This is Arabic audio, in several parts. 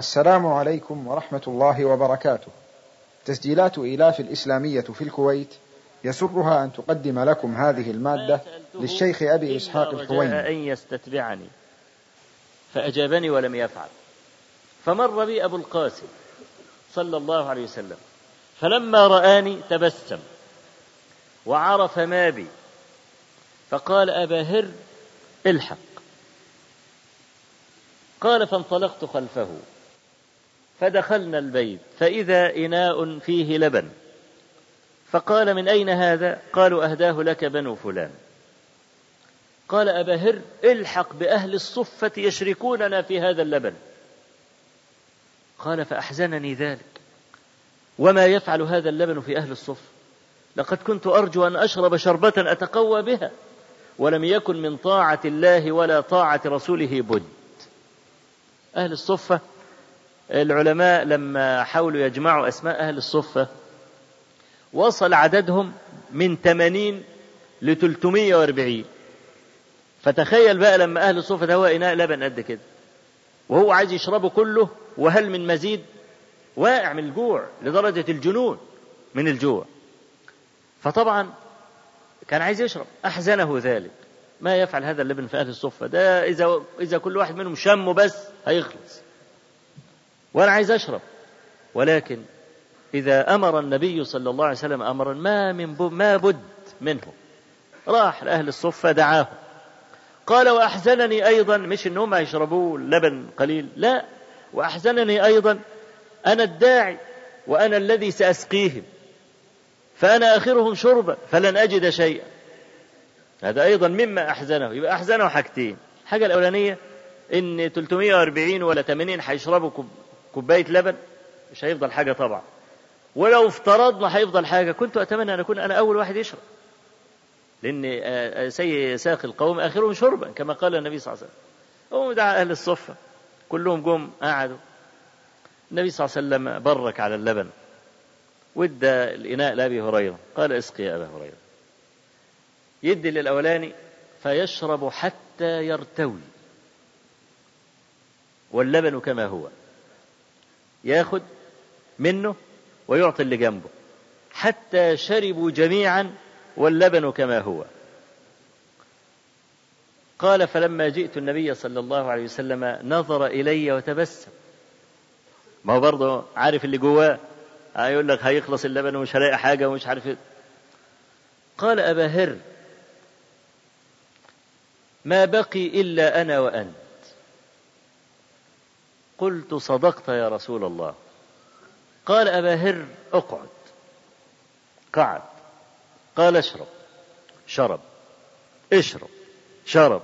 السلام عليكم ورحمة الله وبركاته. تسجيلات إيلاف الإسلامية في الكويت يسرها أن تقدم لكم هذه المادة للشيخ أبي إسحاق الحويني أن يستتبعني. فأجابني ولم يفعل. فمر بي أبو القاسم صلى الله عليه وسلم. فلما رآني تبسم وعرف ما بي. فقال أبا هر الحق. قال فانطلقت خلفه. فدخلنا البيت فإذا إناء فيه لبن. فقال من أين هذا؟ قالوا أهداه لك بنو فلان. قال أبا هر الحق بأهل الصفة يشركوننا في هذا اللبن. قال فأحزنني ذلك. وما يفعل هذا اللبن في أهل الصفة لقد كنت أرجو أن أشرب شربة أتقوى بها ولم يكن من طاعة الله ولا طاعة رسوله بد. أهل الصفة العلماء لما حاولوا يجمعوا أسماء أهل الصفة وصل عددهم من 80 ل 340 فتخيل بقى لما أهل الصفة ده هو إناء لبن قد كده وهو عايز يشربه كله وهل من مزيد؟ واقع من الجوع لدرجة الجنون من الجوع. فطبعا كان عايز يشرب أحزنه ذلك. ما يفعل هذا اللبن في أهل الصفة؟ ده إذا إذا كل واحد منهم شمه بس هيخلص. وأنا عايز أشرب. ولكن إذا أمر النبي صلى الله عليه وسلم أمرا ما من ما بد منه. راح لأهل الصفة دعاهم قال وأحزنني أيضا مش إنهم يشربوا لبن قليل لا. وأحزنني أيضا أنا الداعي وأنا الذي سأسقيهم. فأنا آخرهم شربا فلن أجد شيئا. هذا أيضا مما أحزنه. يبقى أحزنه حاجتين. الحاجة الأولانية إن 340 ولا 80 هيشربوا كوباية لبن مش هيفضل حاجة طبعا. ولو افترضنا هيفضل حاجة كنت أتمنى أن أكون أنا أول واحد يشرب. لأن سي ساق القوم آخرهم شربا كما قال النبي صلى الله عليه وسلم. هو دعا أهل الصفة. كلهم جم قعدوا. النبي صلى الله عليه وسلم برك على اللبن. وادى الإناء لأبي هريرة. قال اسقي يا أبا هريرة. يدي للأولاني فيشرب حتى يرتوي. واللبن كما هو. ياخد منه ويعطي اللي جنبه. حتى شربوا جميعا واللبن كما هو. قال فلما جئت النبي صلى الله عليه وسلم نظر إلي وتبسم. ما هو برضه عارف اللي جواه. هيقول لك هيخلص اللبن ومش هلاقي حاجة ومش عارف إيه. قال أبا هر ما بقي إلا أنا وأنت. قلت صدقت يا رسول الله. قال أبا هر اقعد. قعد. قال اشرب. شرب. اشرب. شرب.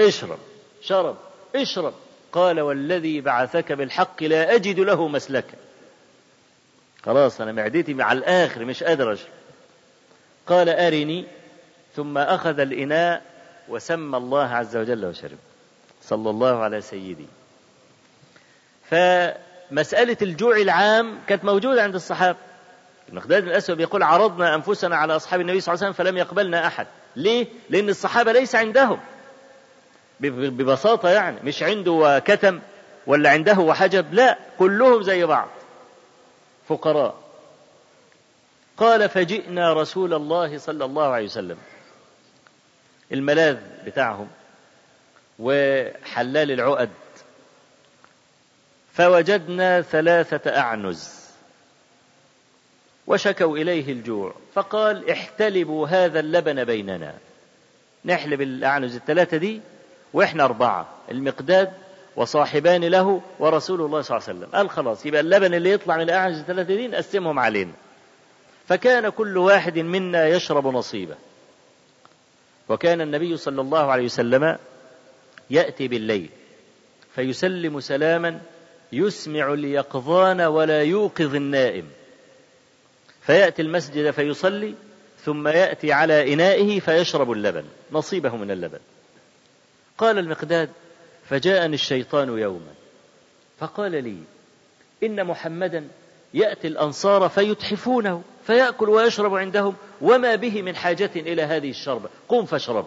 اشرب. شرب. اشرب. قال والذي بعثك بالحق لا أجد له مسلكا. خلاص أنا معدتي مع الآخر مش قادر أشرب قال أرني. ثم أخذ الإناء وسمى الله عز وجل وشرب. صلى الله على سيدي. فمسألة الجوع العام كانت موجودة عند الصحابة. المقداد الأسود يقول عرضنا أنفسنا على أصحاب النبي صلى الله عليه وسلم فلم يقبلنا أحد. ليه؟ لأن الصحابة ليس عندهم. ببساطة يعني. مش عنده كتم ولا عنده وحجب. لا كلهم زي بعض. فقراء. قال فجئنا رسول الله صلى الله عليه وسلم. الملاذ بتاعهم وحلال العقد. فوجدنا ثلاثة أعنز وشكوا إليه الجوع فقال احتلبوا هذا اللبن بيننا. نحلب الأعنز الثلاثة دي وإحنا أربعة المقداد وصاحبان له ورسول الله صلى الله عليه وسلم. قال خلاص يبقى اللبن اللي يطلع من الأعنز الثلاثة دي نقسمهم علينا. فكان كل واحد منا يشرب نصيبه. وكان النبي صلى الله عليه وسلم يأتي بالليل فيسلم سلاما يسمع اليقظان ولا يوقظ النائم. فيأتي المسجد فيصلي ثم يأتي على إنائه فيشرب اللبن نصيبه من اللبن. قال المقداد فجاءني الشيطان يوما. فقال لي إن محمدا يأتي الأنصار فيتحفونه فيأكل ويشرب عندهم وما به من حاجة إلى هذه الشربة قم فاشرب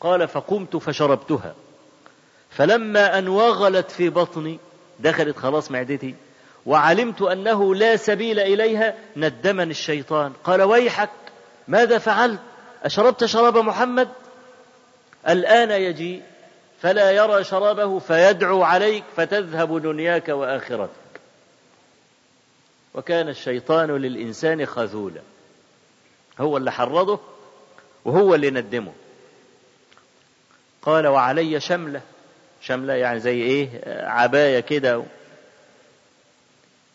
قال فقمت فشربتها. فلما أن وغلت في بطني دخلت خلاص معدتي وعلمت أنه لا سبيل إليها ندمني الشيطان. قال ويحك ماذا فعلت؟ أشربت شراب محمد؟ الآن يجيء فلا يرى شرابه فيدعو عليك فتذهب دنياك وآخرتك. وكان الشيطان للإنسان خذولا. هو اللي حرضه وهو اللي ندمه. قال وعلي شملة. شملة يعني زي إيه؟ عباية كده.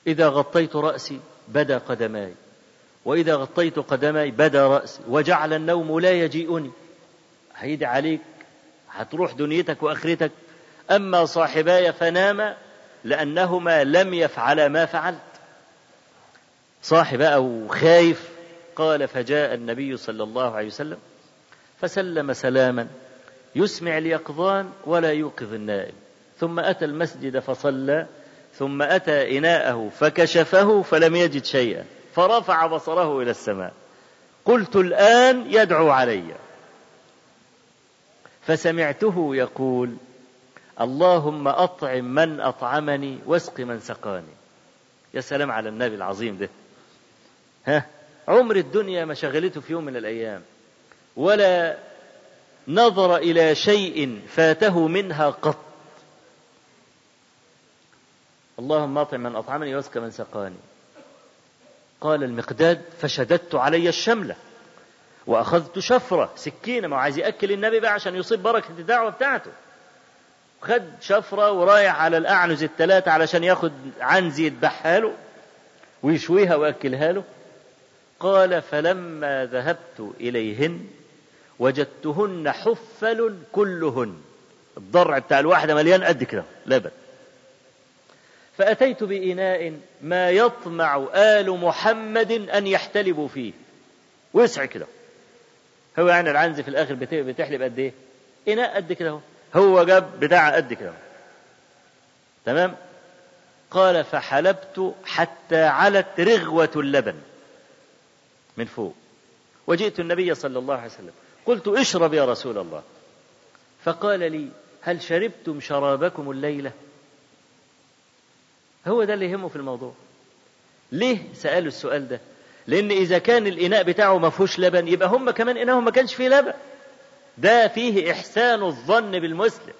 إذا غطيت رأسي بدا قدماي وإذا غطيت قدماي بدا رأسي وجعل النوم لا يجيئني. هيدي عليك هتروح دنيتك وآخرتك. أما صاحباي فناما لأنهما لم يفعلا ما فعلت. صاحب أو خايف قال فجاء النبي صلى الله عليه وسلم فسلم سلاما. يسمع اليقظان ولا يوقظ النائم. ثم أتى المسجد فصلى ثم أتى إناءه فكشفه فلم يجد شيئا فرفع بصره إلى السماء. قلت الآن يدعو علي. فسمعته يقول اللهم أطعم من أطعمني واسق من سقاني. يا سلام على النبي العظيم ده. ها؟ عمر الدنيا ما شغلته في يوم من الأيام. ولا نظر إلى شيء فاته منها قط. اللهم أطعم من أطعمني واسق من سقاني. قال المقداد فشددت علي الشملة وأخذت شفرة سكينة ما عايز يأكل النبي بقى عشان يصيب بركة الدعوة بتاعته. خد شفرة ورايح على الأعنز الثلاثة علشان ياخد عنزي يذبحها له ويشويها ويأكلها له. قال فلما ذهبت إليهن وجدتهن حفل كلهن. الضرع بتاع الواحدة مليان قد كده لبن فأتيت بإناء ما يطمع آل محمد أن يحتلبوا فيه. وسع كده. هو يعني العنز في الآخر بتحلب قد إيه؟ إناء قد كده هو جاب بتاع قد كده تمام؟ قال فحلبت حتى علت رغوة اللبن من فوق. وجئت النبي صلى الله عليه وسلم. قلت اشرب يا رسول الله. فقال لي هل شربتم شرابكم الليلة؟ هو ده اللي يهمه في الموضوع. ليه سألوا السؤال ده؟ لأن إذا كان الإناء بتاعه ما فيهوش لبن يبقى هم كمان إناهم ما كانش فيه لبن. ده فيه إحسان الظن بالمسلم.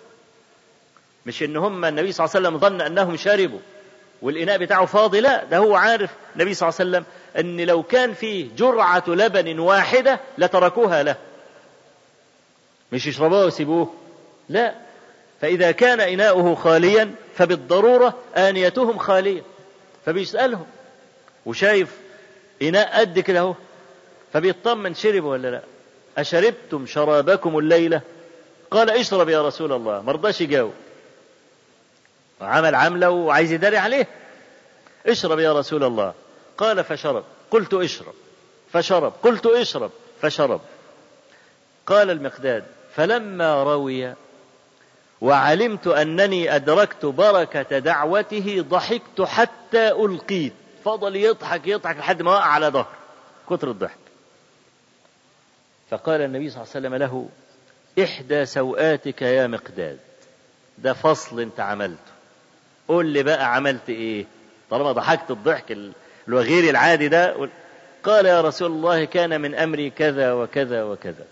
مش إن هم النبي صلى الله عليه وسلم ظن أنهم شربوا والإناء بتاعه فاضي لا ده هو عارف النبي صلى الله عليه وسلم أن لو كان فيه جرعة لبن واحدة لتركوها له. مش يشربوها ويسيبوه لا. فإذا كان إناؤه خاليا فبالضرورة آنيتهم خالية. فبيسألهم. وشايف إناء قد كده اهو فبيطمن شرب ولا لا. أشربتم شرابكم الليلة؟ قال اشرب يا رسول الله. مرضاش يجاوب. وعمل عملة وعايز يداري عليه. اشرب يا رسول الله. قال فشرب. قلت اشرب. فشرب. قلت اشرب. فشرب. قال المقداد. فلما روي وعلمت أنني أدركت بركة دعوته ضحكت حتى ألقيت. فضل يضحك يضحك لحد ما وقع على ظهر كتر الضحك. فقال النبي صلى الله عليه وسلم له إحدى سوآتك يا مقداد. ده فصل انت عملته. قول لي بقى عملت إيه؟ طالما ضحكت الضحك الغير العادي ده قال يا رسول الله كان من أمري كذا وكذا وكذا.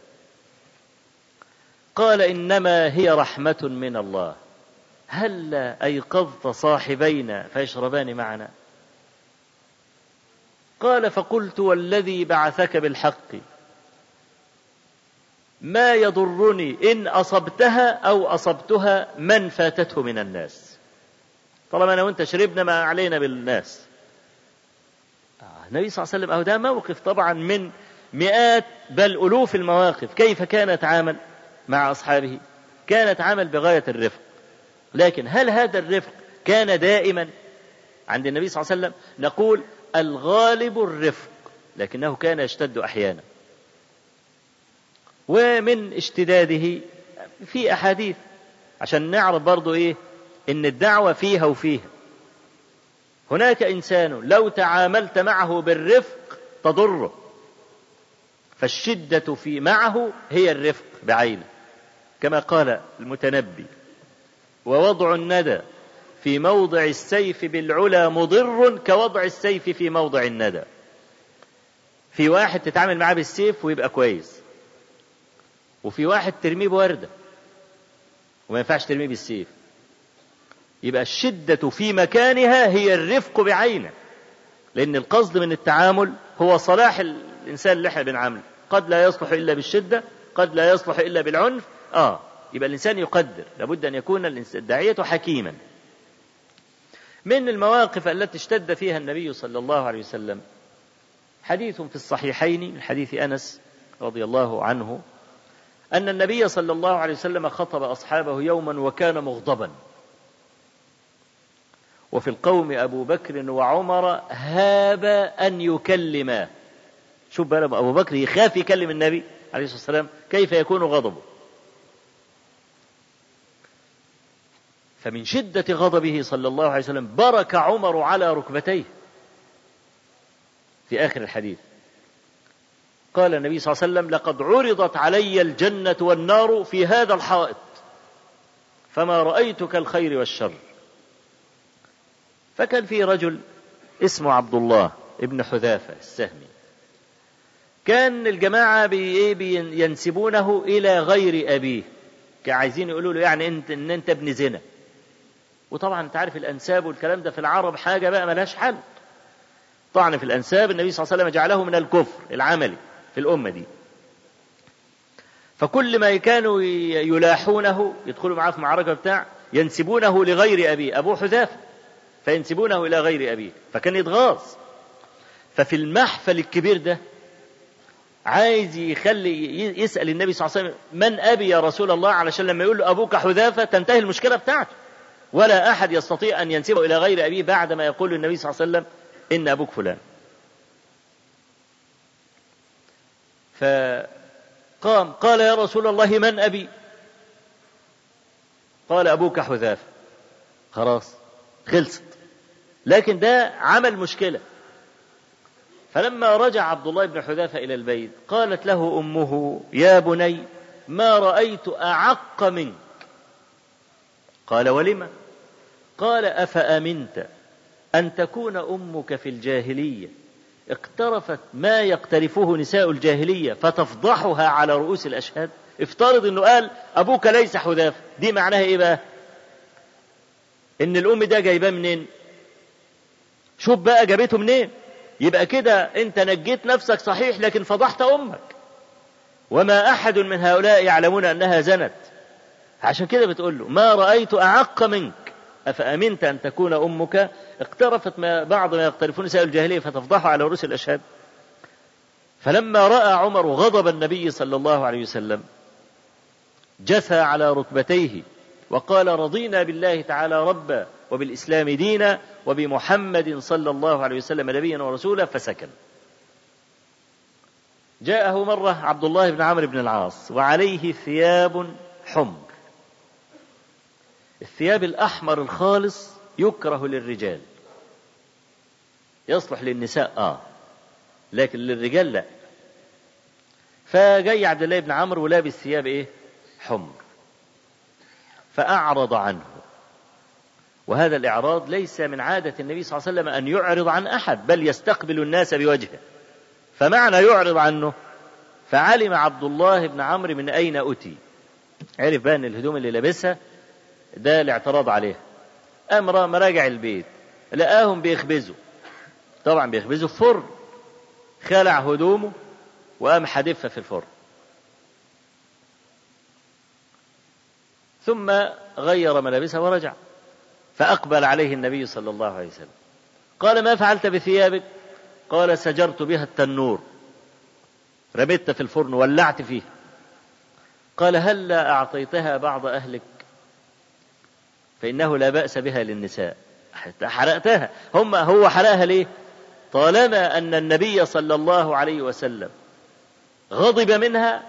قال إنما هي رحمة من الله. هل أيقظت صاحبينا فيشربان معنا. قال فقلت والذي بعثك بالحق. ما يضرني إن أصبتها أو أصبتها من فاتته من الناس. طالما أنا وأنت شربنا ما علينا بالناس. النبي صلى الله عليه وسلم أهو ده موقف طبعا من مئات بل ألوف المواقف. كيف كان يتعامل مع أصحابه. كان يتعامل بغاية الرفق. لكن هل هذا الرفق كان دائما؟ عند النبي صلى الله عليه وسلم نقول الغالب الرفق لكنه كان يشتد أحيانا. ومن اشتداده في أحاديث عشان نعرف برضو إيه؟ إن الدعوة فيها وفيها. هناك إنسان لو تعاملت معه بالرفق تضره. فالشدة في معه هي الرفق بعينه. كما قال المتنبي ووضع الندى في موضع السيف بالعلا مضر كوضع السيف في موضع الندى. في واحد تتعامل معاه بالسيف ويبقى كويس وفي واحد ترميه بوردة وما ينفعش ترميه بالسيف. يبقى الشدة في مكانها هي الرفق بعينه لأن القصد من التعامل هو صلاح الإنسان اللي إحنا بنعامله. قد لا يصلح إلا بالشدة قد لا يصلح إلا بالعنف آه. يبقى الإنسان يقدر. لابد أن يكون الداعية حكيما. من المواقف التي اشتد فيها النبي صلى الله عليه وسلم حديث في الصحيحين من حديث أنس رضي الله عنه أن النبي صلى الله عليه وسلم خطب أصحابه يوما وكان مغضبا. وفي القوم أبو بكر وعمر هاب أن يكلما شوف بقى أبو بكر يخاف يكلم النبي عليه الصلاة والسلام كيف يكون غضبه. فمن شدة غضبه صلى الله عليه وسلم برك عمر على ركبتيه. في آخر الحديث. قال النبي صلى الله عليه وسلم لقد عرضت علي الجنة والنار في هذا الحائط فما رأيت كالخير والشر. فكان في رجل اسمه عبد الله ابن حذافة السهمي. كان الجماعة ينسبونه إلى غير أبيه. عايزين يقولوا له يعني انت إن أنت ابن زنا. وطبعا أنت عارف الأنساب والكلام ده في العرب حاجة بقى ملهاش حل. طعن في الأنساب النبي صلى الله عليه وسلم جعله من الكفر العملي في الأمة دي. فكل ما كانوا يلاحونه يدخلوا معاه في معركة بتاع ينسبونه لغير أبيه. ابوه حذافه فينسبونه إلى غير أبيه. فكان يتغاظ. ففي المحفل الكبير ده عايز يخلي يسأل النبي صلى الله عليه وسلم من أبي يا رسول الله؟ علشان لما يقول له أبوك حذافه تنتهي المشكلة بتاعته. ولا أحد يستطيع أن ينسبه إلى غير أبيه بعد ما يقول النبي صلى الله عليه وسلم إن أبوك فلان. فقام قال يا رسول الله من أبي؟ قال أبوك حذافة خلاص خلصت. لكن ده عمل مشكلة. فلما رجع عبد الله بن حذافة إلى البيت قالت له أمه يا بني ما رأيت أعق منك. قال ولم؟ قال أفأمنت أن تكون أمك في الجاهلية؟ اقترفت ما يقترفه نساء الجاهلية فتفضحها على رؤوس الأشهاد؟ افترض أنه قال أبوك ليس حذافة دي معناها إيه بقى؟ إن الأم ده جايباه منين؟ شوف بقى جابته منين؟ يبقى كده أنت نجيت نفسك صحيح لكن فضحت أمك. وما أحد من هؤلاء يعلمون أنها زنت. عشان كده بتقول له ما رأيت أعق منك. أفأمنت أن تكون أمك؟ اقترفت ما بعض ما يقترفون نساء الجاهلية فتفضحه على رؤوس الأشهاد. فلما رأى عمر غضب النبي صلى الله عليه وسلم جثى على ركبتيه وقال رضينا بالله تعالى ربا وبالإسلام دينا وبمحمد صلى الله عليه وسلم نبيا ورسولا فسكن. جاءه مرة عبد الله بن عمرو بن العاص وعليه ثياب حمر الثياب الأحمر الخالص يكره للرجال. يصلح للنساء آه. لكن للرجال لا. فجاي عبد الله بن عمرو ولابس ثياب إيه؟ حمر. فأعرض عنه. وهذا الإعراض ليس من عادة النبي صلى الله عليه وسلم أن يعرض عن أحد بل يستقبل الناس بوجهه. فمعنى يعرض عنه؟ فعلم عبد الله بن عمرو من أين أتي. عرف بقى أن الهدوم اللي لابسها ده الاعتراض عليها قام مراجع البيت لقاهم بيخبزوا. طبعا بيخبزوا في فرن. خلع هدومه وقام حادفها في الفرن. ثم غير ملابسه ورجع. فأقبل عليه النبي صلى الله عليه وسلم. قال ما فعلت بثيابك؟ قال سجرت بها التنور. رميت في الفرن ولعت فيه. قال هل لا أعطيتها بعض أهلك فإنه لا بأس بها للنساء. حرقتها. هم هو حرقها ليه؟ طالما أن النبي صلى الله عليه وسلم غضب منها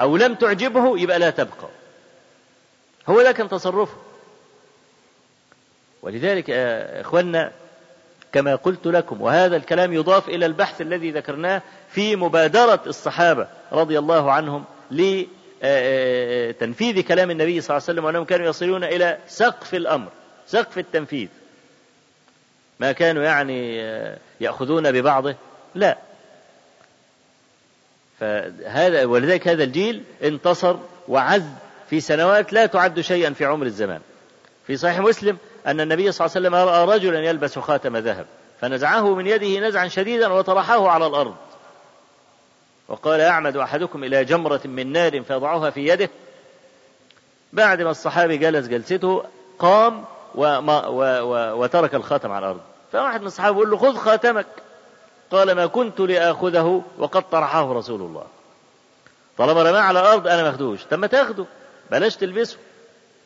أو لم تعجبه يبقى لا تبقى. هو ده كان تصرفه. ولذلك يا إخوانا كما قلت لكم وهذا الكلام يضاف إلى البحث الذي ذكرناه في مبادرة الصحابة رضي الله عنهم تنفيذ كلام النبي صلى الله عليه وسلم وأنهم كانوا يصلون إلى سقف الأمر سقف التنفيذ. ما كانوا يعني يأخذون ببعضه؟ لا. فهذا ولذلك هذا الجيل انتصر وعز في سنوات لا تعد شيئا في عمر الزمان. في صحيح مسلم أن النبي صلى الله عليه وسلم رأى رجلا يلبس خاتم ذهب فنزعه من يده نزعا شديدا وطرحه على الأرض. وقال يعمد أحدكم إلى جمرة من نار فيضعها في يده. بعد ما الصحابي جلس جلسته قام وما و و وترك الخاتم على الأرض. فواحد من الصحابة يقول له خذ خاتمك. قال ما كنت لآخذه وقد طرحه رسول الله. طالما رماه على الأرض أنا ماخدوش طب ما تاخده بلاش تلبسه.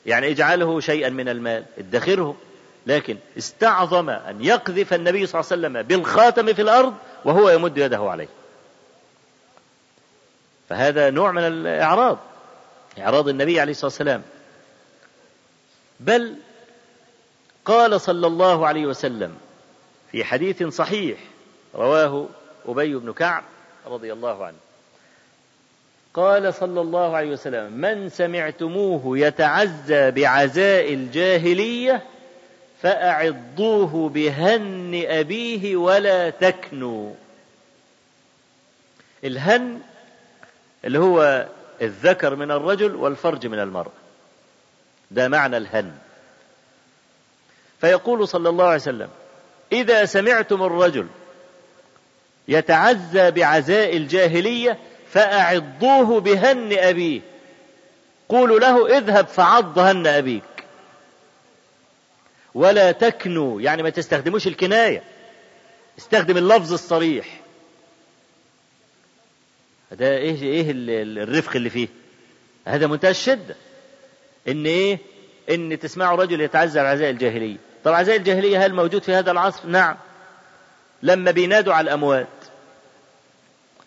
يعني اجعله شيئا من المال. ادخره. لكن استعظم أن يقذف النبي صلى الله عليه وسلم بالخاتم في الأرض وهو يمد يده عليه. فهذا نوع من الإعراض إعراض النبي عليه الصلاة والسلام. بل قال صلى الله عليه وسلم في حديث صحيح رواه أبي بن كعب رضي الله عنه. قال صلى الله عليه وسلم من سمعتموه يتعزى بعزاء الجاهلية فأعضوه بهن أبيه ولا تكنوا. الهن اللي هو الذكر من الرجل والفرج من المرأة ده معنى الهن. فيقول صلى الله عليه وسلم إذا سمعتم الرجل يتعزى بعزاء الجاهلية فأعضوه بهن أبيه. قولوا له اذهب فعض هن أبيك. ولا تكنوا يعني ما تستخدموش الكناية استخدم اللفظ الصريح. ده إيه إيه الرفق اللي فيه؟ هذا منتهى الشدة إن إيه؟ إن تسمعوا رجل يتعزى بعزاء الجاهلية. طب عزاء الجاهلية هل موجود في هذا العصر؟ نعم. لما بينادوا على الأموات.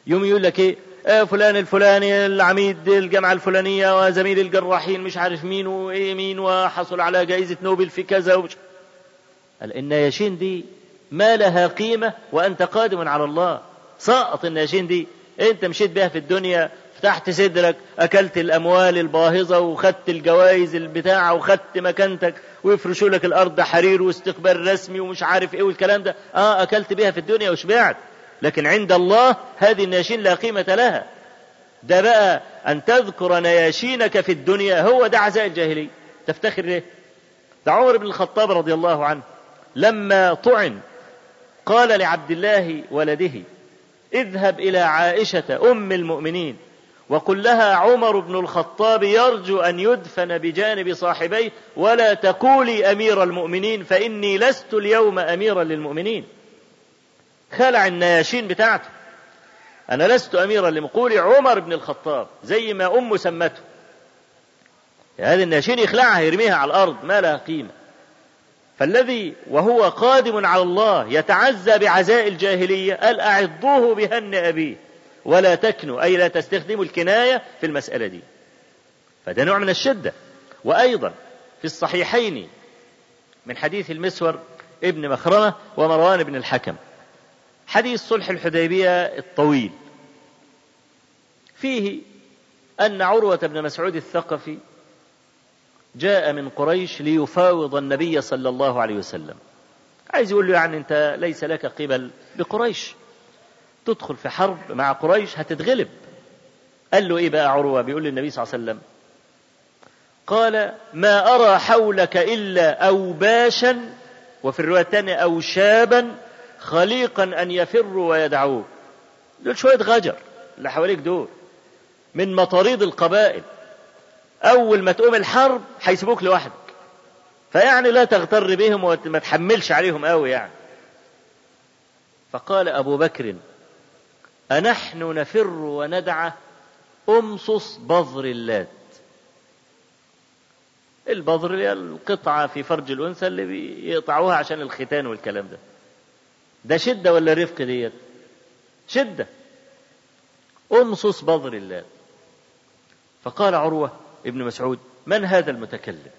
يوم يقول لك إيه؟ آه فلان الفلاني العميد الجامعة الفلانية وزميل الجراحين مش عارف مين وإيه مين وحصل على جائزة نوبل في كذا ومش النياشين دي ما لها قيمة وأنت قادم على الله. سقط النياشين دي أنت مشيت بها في الدنيا فتحت صدرك أكلت الأموال الباهظة وخدت الجوائز البتاعة وخدت مكانتك ويفرشوا لك الأرض حرير واستقبال رسمي ومش عارف إيه والكلام ده. آه أكلت بها في الدنيا وشبعت. لكن عند الله هذه النياشين لا قيمة لها. ده بقى أن تذكر نياشينك في الدنيا هو ده عزاء الجاهلية. تفتخر ليه؟ ده عمر بن الخطاب رضي الله عنه لما طعن قال لعبد الله ولده اذهب إلى عائشة أم المؤمنين وقل لها عمر بن الخطاب يرجو أن يدفن بجانب صاحبيه ولا تقولي أمير المؤمنين فإني لست اليوم أميرا للمؤمنين. خلع النياشين بتاعته. أنا لست أميرا لمقول عمر بن الخطاب زي ما أمه سمته. هذه النياشين يخلعها يرميها على الأرض ما لها قيمة. فالذي وهو قادم على الله يتعزى بعزاء الجاهلية قال أعضوه بهن أبيه. ولا تكنوا أي لا تستخدموا الكناية في المسألة دي. فده نوع من الشدة. وأيضا في الصحيحين من حديث المسور ابن مخرمة ومروان بن الحكم. حديث صلح الحديبية الطويل. فيه أن عروة بن مسعود الثقفي جاء من قريش ليفاوض النبي صلى الله عليه وسلم. عايز يقول له يعني أنت ليس لك قبل بقريش. تدخل في حرب مع قريش هتتغلب. قال له إيه بقى عروة؟ بيقول للنبي صلى الله عليه وسلم قال ما أرى حولك إلا أوباشا وفي الرواية الثانية أوشابا خليقا أن يفروا ويدعوه. دول شوية غجر اللي حواليك دول من مطاريد القبائل. أول ما تقوم الحرب هيسيبوك لوحدك. فيعني لا تغتر بهم وما تحملش عليهم قوي يعني. فقال أبو بكر أنحن نفر وندعى أمصص بظر اللات. البظر هي القطعة في فرج الأنثى اللي بيقطعوها عشان الختان والكلام ده. ده شدة ولا رفق ديت؟ شدة. أمصص بظر اللات. فقال عروة ابن مسعود من هذا المتكلم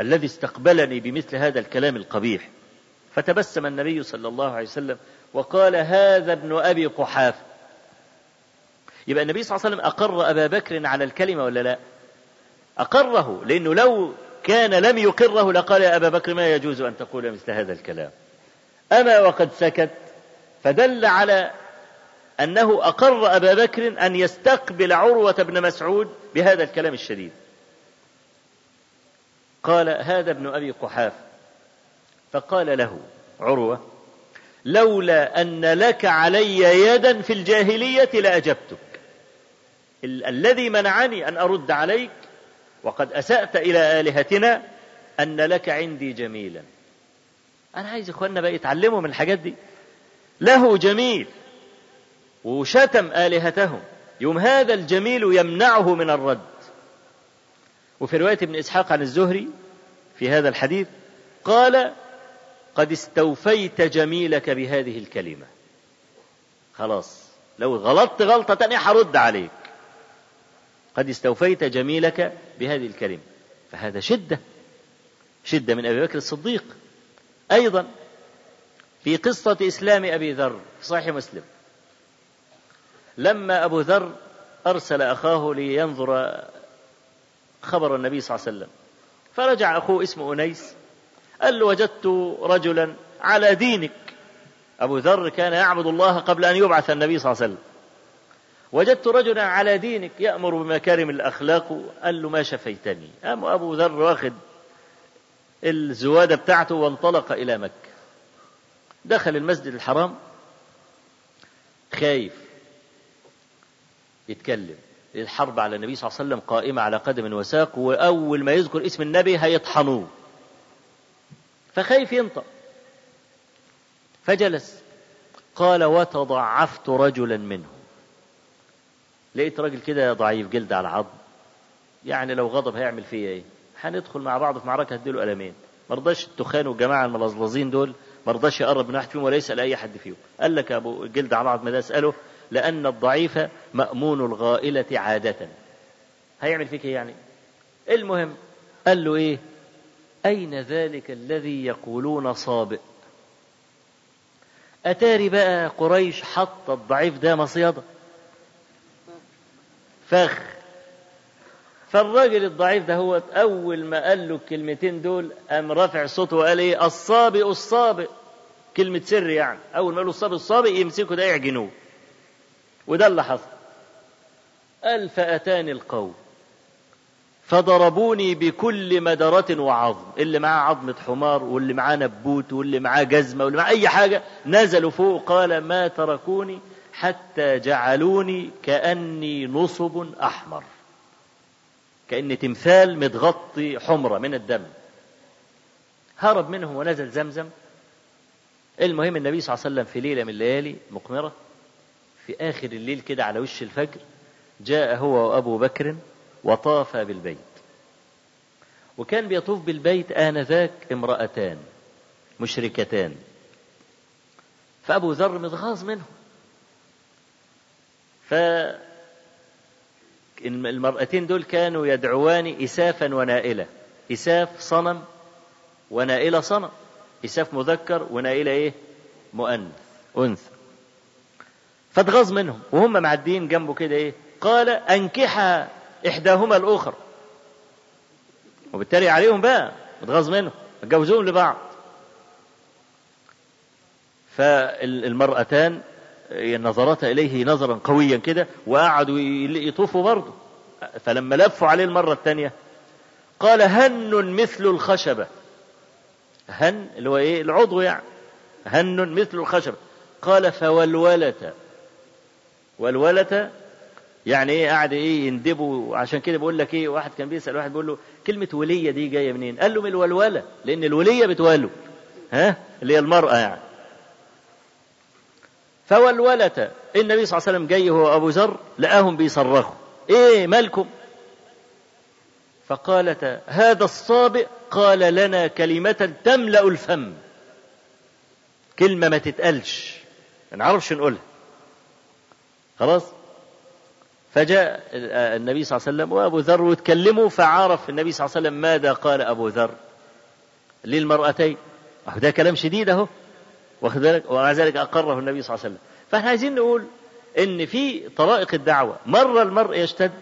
الذي استقبلني بمثل هذا الكلام القبيح؟ فتبسم النبي صلى الله عليه وسلم وقال هذا ابن أبي قحافة يبقى النبي صلى الله عليه وسلم أقر أبا بكر على الكلمة ولا لا؟ أقره لأنه لو كان لم يقره لقال يا أبا بكر ما يجوز أن تقول مثل هذا الكلام؟ أما وقد سكت فدل على أنه أقر أبا بكر أن يستقبل عروة بن مسعود بهذا الكلام الشديد. قال هذا ابن أبي قحاف. فقال له عروة لولا أن لك علي يدا في الجاهلية لأجبتك. ال- الذي منعني أن أرد عليك وقد أسأت إلى آلهتنا أن لك عندي جميلا. أنا عايز إخواننا بقى يتعلموا من الحاجات دي. له جميل وشتم آلهتهم. يوم هذا الجميل يمنعه من الرد. وفي رواية ابن إسحاق عن الزهري في هذا الحديث قال قد استوفيت جميلك بهذه الكلمة. خلاص لو غلطت غلطة تانية هرد عليك. قد استوفيت جميلك بهذه الكلمة. فهذا شدة شدة من أبي بكر الصديق. أيضا في قصة إسلام أبي ذر في صحيح مسلم. لما أبو ذر أرسل أخاه لينظر خبر النبي صلى الله عليه وسلم. فرجع أخوه اسمه أنيس قال له وجدت رجلا على دينك. أبو ذر كان يعبد الله قبل أن يبعث النبي صلى الله عليه وسلم. وجدت رجلا على دينك يأمر بمكارم الأخلاق قال له ما شفيتني؟ قام أبو ذر واخد الزوادة بتاعته وانطلق إلى مكة. دخل المسجد الحرام خايف. يتكلم. الحرب على النبي صلى الله عليه وسلم قائمة على قدم وساق وأول ما يذكر اسم النبي هيطحنوه. فخايف ينطق. فجلس. قال وتضعفت رجلا منهم لقيت راجل كده ضعيف جلد على عظم. يعني لو غضب هيعمل فيا إيه؟ هندخل مع بعض في معركة هديله قلمين. ما رضاش التخان والجماعة الملظلظين دول ما رضاش يقرب من واحد فيهم ولا يسأل أي حد فيهم. قال لك أبو جلد على عظم ده أسأله؟ لأن الضعيف مأمون الغائلة عادة. هيعمل فيك إيه يعني؟ المهم قال له إيه؟ أين ذلك الذي يقولون صابئ؟ أتاري بقى قريش حط الضعيف ده مصيده فخ. فالراجل الضعيف ده هو أول ما قال له الكلمتين دول قام رافع صوته وقال إيه؟ الصابئ الصابئ. كلمة سر يعني. أول ما قالوا الصابئ الصابئ يمسكوا ده يعجنوه. وده اللي حصل. قال فأتاني القوم. فضربوني بكل مدرة وعظم. اللي معاه عظمة حمار واللي معاه نبوت واللي معاه جزمة واللي معاه أي حاجة نزلوا فوق. قال ما تركوني حتى جعلوني كأني نصب أحمر. كأني تمثال متغطي حمرة من الدم. هرب منهم ونزل زمزم. المهم النبي صلى الله عليه وسلم في ليلة من الليالي مقمرة. في آخر الليل كده على وش الفجر جاء هو وأبو بكر وطاف بالبيت. وكان بيطوف بالبيت آنذاك امرأتان مشركتان. فأبو ذر متغاظ منهم. ف المرأتين دول كانوا يدعوان إسافا ونائلة. إساف صنم ونائلة صنم. إساف مذكر ونائلة إيه؟ مؤنث. أنثى. فاتغاظ منهم. وهم معديين جنبه كده إيه؟ قال أنكحها إحداهما الأخرى وبالتالي عليهم بقى متغاظ منهم اتجوزوهم لبعض. فالمرأتان نظرتا إليه نظرا قويا كده وقعدوا يطوفوا برضه. فلما لفوا عليه المرة الثانية قال هن مثل الخشبة. هن اللي هو إيه؟ العضو يعني. هن مثل الخشبة. قال فولولة ولولة يعني إيه قاعد إيه يندبوا عشان كده بقول لك إيه واحد كان بيسأل واحد بيقول له كلمة ولية دي جاية منين؟ قال له من الولولة لأن الولية بتولد ها؟ اللي هي المرأة يعني. فولولة النبي صلى الله عليه وسلم جاي هو أبو ذر لقاهم بيصرخوا. إيه مالكم؟ فقالت هذا الصابئ قال لنا كلمة تملأ الفم. كلمة ما تتقالش. ما نعرفش نقولها. خلاص؟ فجاء النبي صلى الله عليه وسلم وأبو ذر وتكلموا فعرف النبي صلى الله عليه وسلم ماذا قال أبو ذر للمرأتين. ده كلام شديد أهو. واخد بالك؟ ومع ذلك أقره النبي صلى الله عليه وسلم. فإحنا عايزين نقول إن في طرائق الدعوة مرة المرء يشتد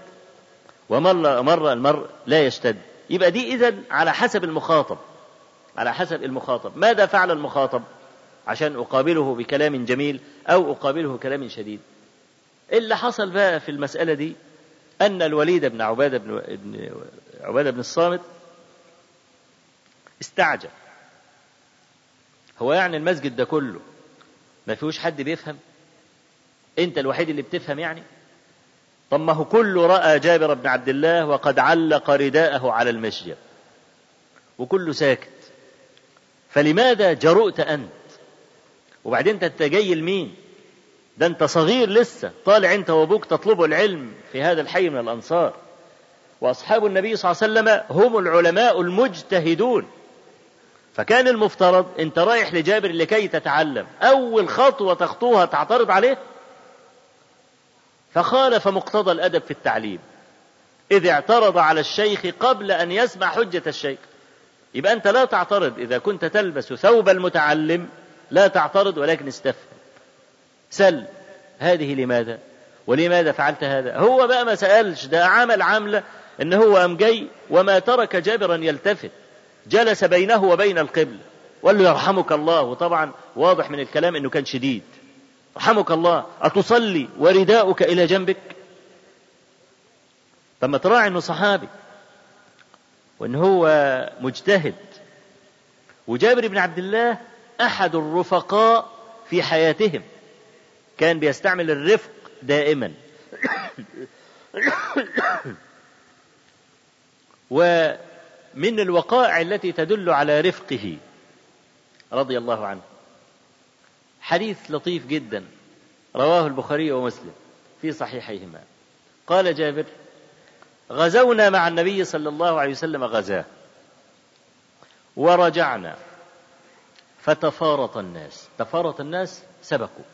ومرة مرة المرء لا يشتد. يبقى دي إذا على حسب المخاطب على حسب المخاطب. ماذا فعل المخاطب؟ عشان أقابله بكلام جميل أو أقابله كلام شديد. اللي حصل بقى في المسألة دي أن الوليد بن عبادة بن عبادة بن الصامت استعجل. هو يعني المسجد ده كله ما فيهوش حد بيفهم؟ أنت الوحيد اللي بتفهم يعني؟ طب ما هو كله رأى جابر بن عبد الله وقد علق رداءه على المسجد وكله ساكت. فلماذا جرؤت أنت؟ وبعدين أنت جاي لمين؟ ده انت صغير لسه طالع انت وابوك تطلبوا العلم في هذا الحي من الأنصار. وأصحاب النبي صلى الله عليه وسلم هم العلماء المجتهدون. فكان المفترض انت رايح لجابر لكي تتعلم. أول خطوة تخطوها تعترض عليه؟ فخالف مقتضى الأدب في التعليم. إذ اعترض على الشيخ قبل أن يسمع حجة الشيخ. يبقى أنت لا تعترض إذا كنت تلبس ثوب المتعلم لا تعترض ولكن استفهم سل. هذه لماذا؟ ولماذا فعلت هذا؟ هو بقى ما سألش ده عمل عملة ان هو أم جاي وما ترك جابرا يلتفت. جلس بينه وبين القبلة. وقال له يرحمك الله. وطبعا واضح من الكلام إنه كان شديد. رحمك الله. أتصلي ورداؤك إلى جنبك؟ طب تراعي إنه صحابي وإن هو مجتهد. وجابر بن عبد الله أحد الرفقاء في حياتهم. كان بيستعمل الرفق دائما. ومن الوقائع التي تدل على رفقه رضي الله عنه. حديث لطيف جدا رواه البخاري ومسلم في صحيحيهما. قال جابر غزونا مع النبي صلى الله عليه وسلم غزاة. ورجعنا. فتفارط الناس. تفارط الناس سبقوا.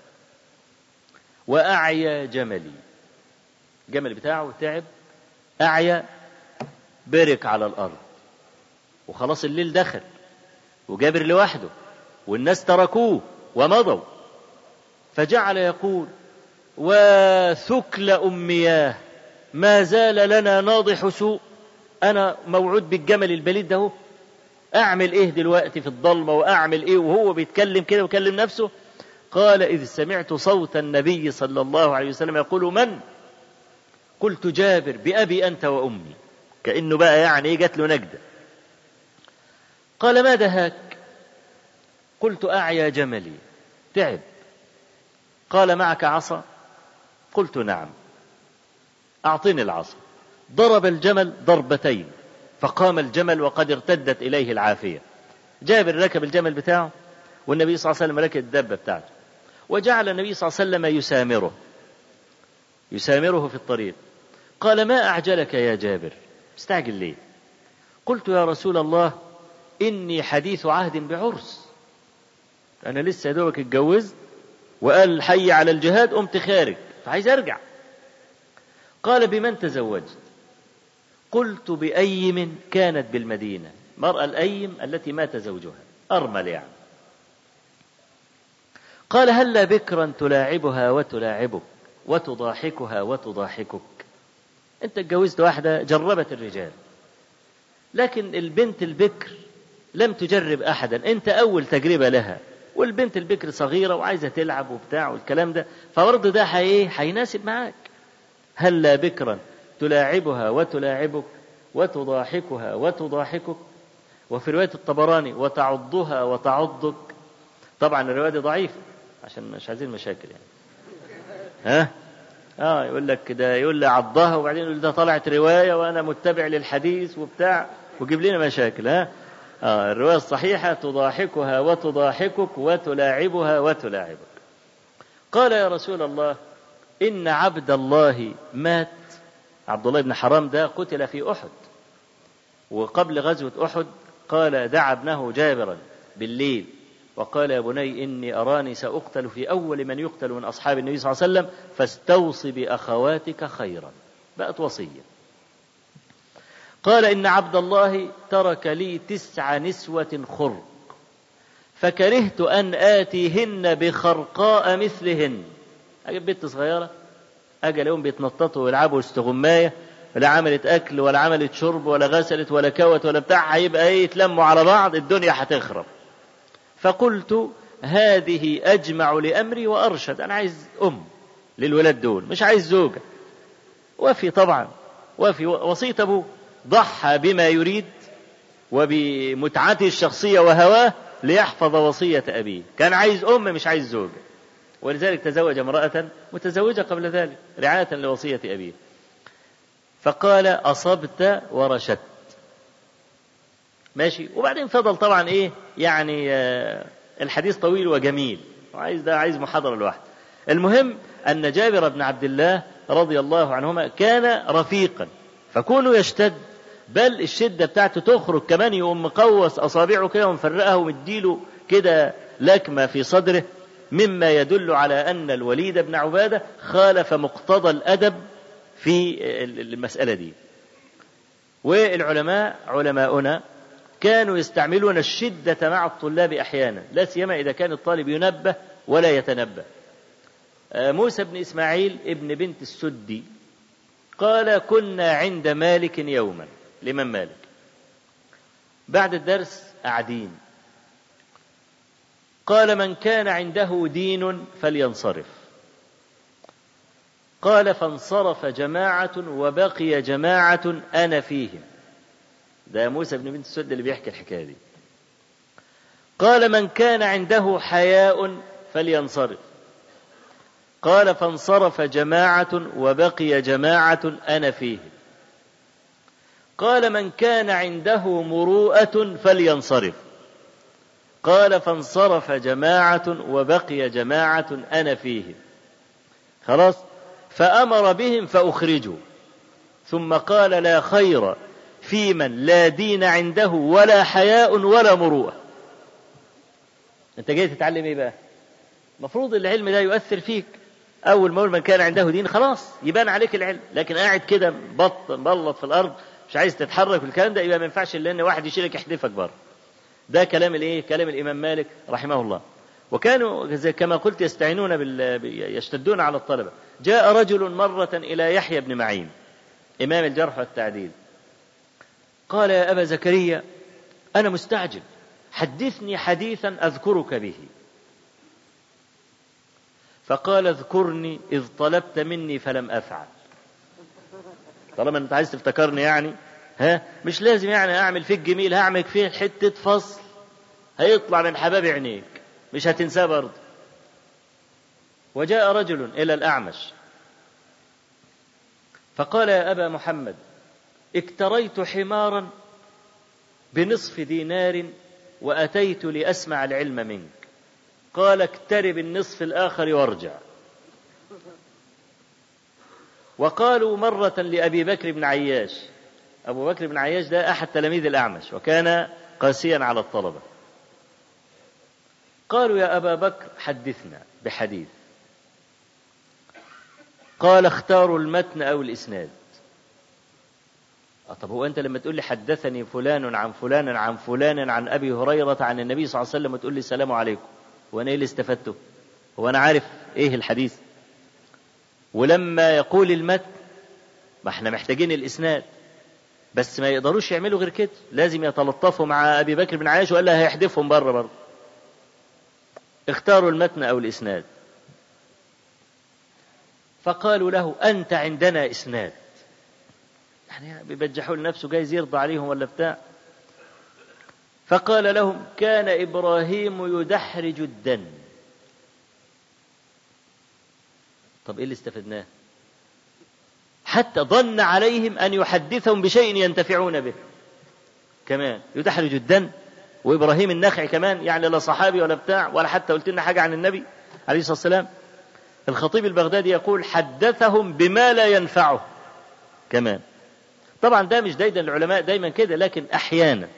وأعيا جملي. الجمل بتاعه تعب. أعيا برك على الأرض. وخلاص الليل دخل. وجابر لوحده. والناس تركوه ومضوا. فجعل يقول وثكل أمياه. ما زال لنا ناضح سوء. أنا موعود بالجمل البليد ده أعمل إيه دلوقتي في الضلمة؟ وأعمل إيه؟ وهو بيتكلم كده ويكلم نفسه. قال إذ سمعت صوت النبي صلى الله عليه وسلم يقول من؟ قلت جابر بأبي أنت وأمي. كأنه بقى يعني جات له نجدة. قال ما دهاك؟ قلت أعيا جملي. تعب. قال معك عصا؟ قلت نعم. أعطني العصا. ضرب الجمل ضربتين فقام الجمل وقد ارتدت إليه العافية. جابر ركب الجمل بتاعه والنبي صلى الله عليه وسلم ركب الدابة بتاعته. وجعل النبي صلى الله عليه وسلم يسامره. يسامره في الطريق. قال ما أعجلك يا جابر؟ استعجل ليه قلت يا رسول الله إني حديث عهد بعرس. أنا لسه يا دوبك اتجوزت وقال حي على الجهاد قمت خارج. فعايز أرجع. قال بمن تزوجت؟ قلت بأيم كانت بالمدينة. مرأة الأيم التي مات زوجها. أرمل يعني. قال هلا بكرا تلاعبها وتلاعبك وتضاحكها وتضاحكك. انت اتجوزت واحدة جربت الرجال لكن البنت البكر لم تجرب أحدا انت أول تجربة لها والبنت البكر صغيرة وعايزة تلعب وبتاع والكلام ده فبرضه ده إيه؟ هيناسب معاك. هلا بكرا تلاعبها وتلاعبك وتضاحكها وتضاحكك وفي رواية الطبراني وتعضها وتعضك. طبعا الرواية دي ضعيفة عشان مش عايزين مشاكل يعني. ها؟ آه يقول لك ده يقول لي عضها وبعدين يقول ده طلعت رواية وأنا متبع للحديث وبتاع وجيب لنا مشاكل ها؟ آه الرواية الصحيحة تضاحكها وتضاحكك وتلاعبها وتلاعبك. قال يا رسول الله إن عبد الله مات. عبد الله بن حرام ده قتل في أحد. وقبل غزوة أحد قال دعا ابنه جابرا بالليل. وقال يا بني إني أراني سأقتل في أول من يقتل من أصحاب النبي صلى الله عليه وسلم فاستوص بأخواتك خيرا. بقت وصية. قال إن عبد الله ترك لي تسع نسوة خرق فكرهت أن آتيهن بخرقاء مثلهن. أجيب بنت صغيرة أجي الاقيهم بيتنططوا ويلعبوا استغمايه لا عملت أكل ولا عملت شرب ولا غسلت ولا كوت ولا بتاع هيبقى إيه يتلموا على بعض الدنيا هتخرب. فقلت هذه أجمع لأمري وأرشد. أنا عايز أم للولاد دول مش عايز زوجة. وفي طبعا وفي وصيه أبوه. ضحى بما يريد وبمتعته الشخصية وهواه ليحفظ وصية أبيه. كان عايز أم مش عايز زوجة. ولذلك تزوج امرأة متزوجة قبل ذلك رعاية لوصية أبيه. فقال أصبت ورشدت. ماشي. وبعدين فضل طبعا إيه؟ يعني آه الحديث طويل وجميل. وعايز ده عايز محاضرة لوحده. المهم أن جابر بن عبد الله رضي الله عنهما كان رفيقا. فكونه يشتد بل الشدة بتاعته تخرج كمان يقوم مقوس أصابعه كده ومفرقها ومديله كده لكمة في صدره مما يدل على أن الوليد بن عبادة خالف مقتضى الأدب في المسألة دي. والعلماء علماؤنا كانوا يستعملون الشدة مع الطلاب أحيانا لا سيما إذا كان الطالب ينبه ولا يتنبه. موسى بن إسماعيل ابن بنت السدي قال كنا عند مالك يوما. لمن مالك؟ بعد الدرس قاعدين قال من كان عنده دين فلينصرف. قال فانصرف جماعة وبقي جماعة أنا فيهم. ده موسى بن بنت السد اللي بيحكي الحكاية دي. قال من كان عنده حياء فلينصرف. قال فانصرف جماعة وبقي جماعة أنا فيهم قال من كان عنده مروءة فلينصرف. قال فانصرف جماعة وبقي جماعة أنا فيهم خلاص؟ فأمر بهم فأخرجوا. ثم قال لا خير. في من لا دين عنده ولا حياء ولا مروءة. أنت جاي تتعلم إيه بقى؟ المفروض العلم ده يؤثر فيك. أول ما من كان عنده دين خلاص يبان عليك العلم. لكن قاعد كده بط مبلط في الأرض مش عايز تتحرك والكلام ده يبقى ما ينفعش إلا إن واحد يشيلك يحدفك بره. ده كلام الإيه؟ كلام الإمام مالك رحمه الله. وكانوا كما قلت يستعينون بال... يشتدون على الطلبة. جاء رجل مرة إلى يحيى بن معين إمام الجرح والتعديل. قال يا أبا زكريا أنا مستعجل حدثني حديثا أذكرك به. فقال اذكرني إذ طلبت مني فلم أفعل. طالما أنت عايز تفتكرني يعني ها مش لازم يعني أعمل فيك جميل هعمل فيك حتة فصل. هيطلع من حباب عينيك مش هتنساه برضه. وجاء رجل إلى الأعمش. فقال يا أبا محمد اكتريت حمارا بنصف دينار وأتيت لأسمع العلم منك. قال اقترب النصف الآخر وارجع. وقالوا مرة لأبي بكر بن عياش. أبو بكر بن عياش ده أحد تلاميذ الأعمش وكان قاسيا على الطلبة. قالوا يا أبا بكر حدثنا بحديث. قال اختاروا المتن أو الإسناد. طب هو أنت لما تقول لي حدثني فلان عن فلان عن فلان عن أبي هريرة عن النبي صلى الله عليه وسلم وتقول لي السلام عليكم وأنا إيه اللي استفدته؟ هو أنا عارف إيه الحديث؟ ولما يقول المتن ما إحنا محتاجين الإسناد بس ما يقدروش يعملوا غير كده لازم يتلطفوا مع أبي بكر بن عايش وإلا هيحدفهم بره برضه. اختاروا المتن أو الإسناد. فقالوا له أنت عندنا إسناد. يعني بيبجحوا لنفسه جايز يرضى عليهم ولا بتاع. فقال لهم كان إبراهيم يدحرج الدن. طب إيه اللي استفدناه؟ حتى ظن عليهم أن يحدثهم بشيء ينتفعون به. كمان يدحرج الدن. وإبراهيم النخعي كمان يعني لا صحابي ولا بتاع ولا حتى قلت لنا حاجة عن النبي عليه الصلاة والسلام. الخطيب البغدادي يقول حدثهم بما لا ينفعه. كمان طبعا ده مش دايما العلماء دايما كده لكن أحيانا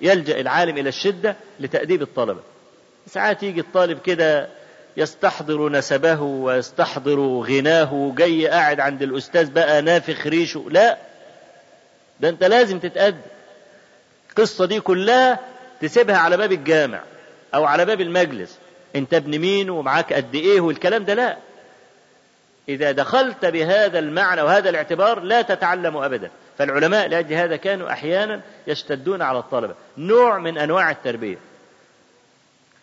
يلجأ العالم إلى الشدة لتأديب الطلبة. ساعات يجي الطالب كده يستحضر نسبه ويستحضر غناه وجاي قاعد عند الأستاذ بقى نافخ ريشه. لا ده أنت لازم تتأدب. القصة دي كلها تسيبها على باب الجامع أو على باب المجلس. أنت ابن مين ومعاك قد إيه والكلام ده؟ لا. إذا دخلت بهذا المعنى وهذا الاعتبار لا تتعلم أبدا. فالعلماء لأجل هذا كانوا أحيانا يشتدون على الطلبة. نوع من أنواع التربية.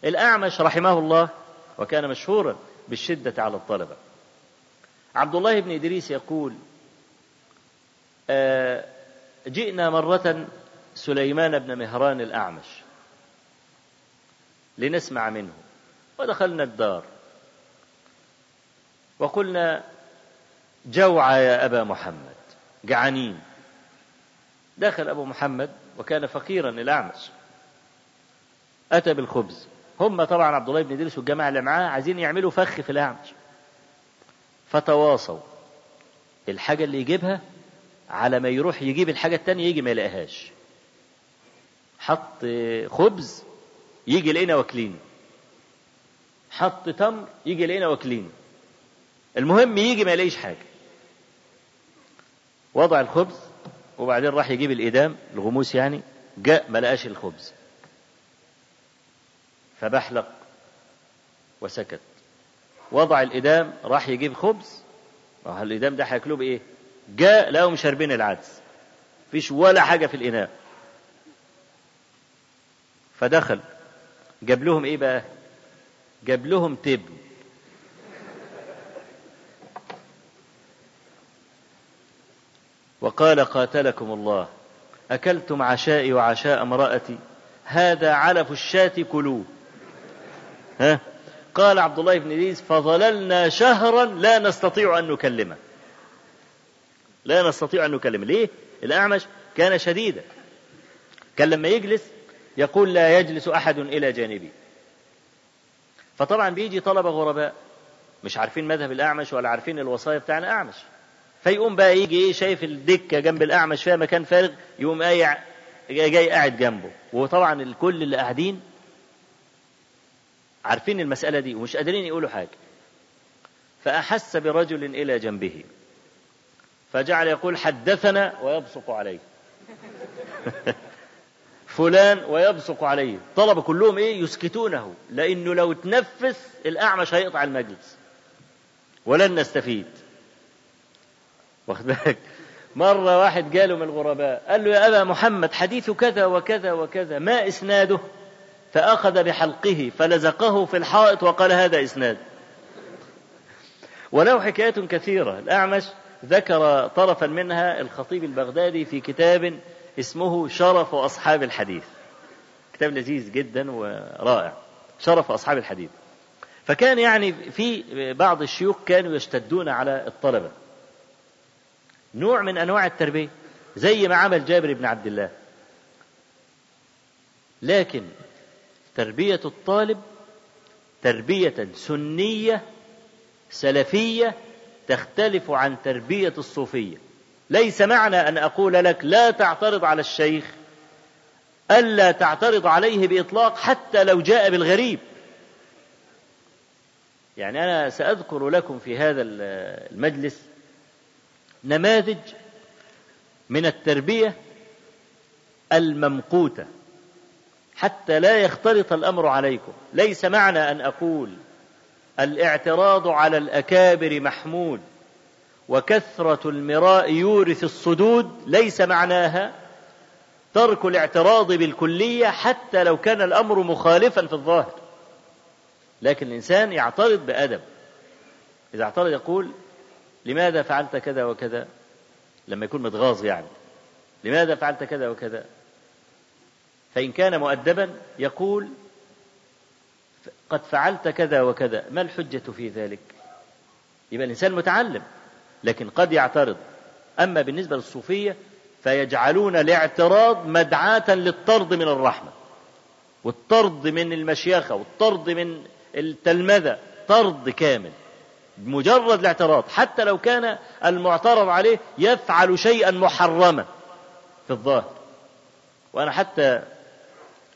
الأعمش رحمه الله وكان مشهورا بالشدة على الطلبة. عبد الله بن إدريس يقول آه، جئنا مرة سليمان بن مهران الأعمش لنسمع منه. ودخلنا الدار. وقلنا جوع يا أبا محمد. جعانين دخل أبو محمد وكان فقيرا الأعمش أتى بالخبز. هم طبعا عبد الله بن إدريس والجماعة اللي معاه عايزين يعملوا فخ في الأعمش. فتواصوا. الحاجة اللي يجيبها على ما يروح يجيب الحاجة التانية يجي ما يلاقيهاش. حط خبز يجي لقينا واكلين. حط تمر يجي لقينا واكلين. المهم يجي ما يلاقيش حاجة. وضع الخبز وبعدين راح يجيب الإدام الغموس يعني جاء ما لقاش الخبز. فبحلق وسكت. وضع الإدام راح يجيب خبز. الإدام ده هياكلوه بإيه؟ جاء لقوا مشربين العدس. فيش ولا حاجة في الإناء. فدخل. جاب لهم إيه بقى؟ جاب لهم تبن. وقال قاتلكم الله أكلتم عشائي وعشاء امرأتي هذا علف الشاة كلوه. ها؟ قال عبد الله بن إدريس فظللنا شهرا لا نستطيع أن نكلمه. لا نستطيع أن نكلمه. ليه؟ الأعمش كان شديدا. كان لما يجلس يقول لا يجلس أحد إلى جانبي. فطبعا بيجي طلبة غرباء مش عارفين مذهب الأعمش ولا عارفين الوصايا بتاعنا أعمش. فيقوم بقى يجي إيه شايف الدكة جنب الأعمش فيها مكان فارغ يقوم إيه جاي قاعد جنبه. وطبعا الكل اللي قاعدين عارفين المسألة دي ومش قادرين يقولوا حاجة. فأحس برجل إلى جنبه. فجعل يقول حدثنا ويبصق عليه. فلان ويبصق عليه. طلب كلهم إيه؟ يسكتونه. لأنه لو تنفس الأعمش هيقطع المجلس. ولن نستفيد. واخد بالك؟ مرة واحد جاله من الغرباء قال له يا أبا محمد حديث كذا وكذا وكذا ما إسناده؟ فأخذ بحلقه فلزقه في الحائط وقال هذا إسناد. وله حكايات كثيرة. الأعمش ذكر طرفا منها الخطيب البغدادي في كتاب اسمه شرف أصحاب الحديث. كتاب لذيذ جدا ورائع. شرف أصحاب الحديث. فكان يعني في بعض الشيوخ كانوا يشتدون على الطلبة. نوع من أنواع التربية زي ما عمل جابر بن عبد الله. لكن تربية الطالب تربية سنية سلفية تختلف عن تربية الصوفية. ليس معنى أن أقول لك لا تعترض على الشيخ ألا تعترض عليه بإطلاق حتى لو جاء بالغريب. يعني أنا سأذكر لكم في هذا المجلس نماذج من التربية الممقوتة حتى لا يختلط الأمر عليكم. ليس معنى أن أقول الاعتراض على الأكابر محمود وكثرة المراء يورث الصدود ليس معناها ترك الاعتراض بالكلية حتى لو كان الأمر مخالفا في الظاهر. لكن الإنسان يعترض بأدب. إذا اعترض يقول لماذا فعلت كذا وكذا؟ لما يكون متغاظ يعني. لماذا فعلت كذا وكذا؟ فإن كان مؤدبا يقول قد فعلت كذا وكذا ما الحجة في ذلك؟ يبقى الإنسان متعلم لكن قد يعترض. أما بالنسبة للصوفية فيجعلون الاعتراض مدعاة للطرد من الرحمة والطرد من المشيخة والطرد من التلمذة طرد كامل. مجرد الاعتراض حتى لو كان المعترض عليه يفعل شيئا محرما في الظاهر. وأنا حتى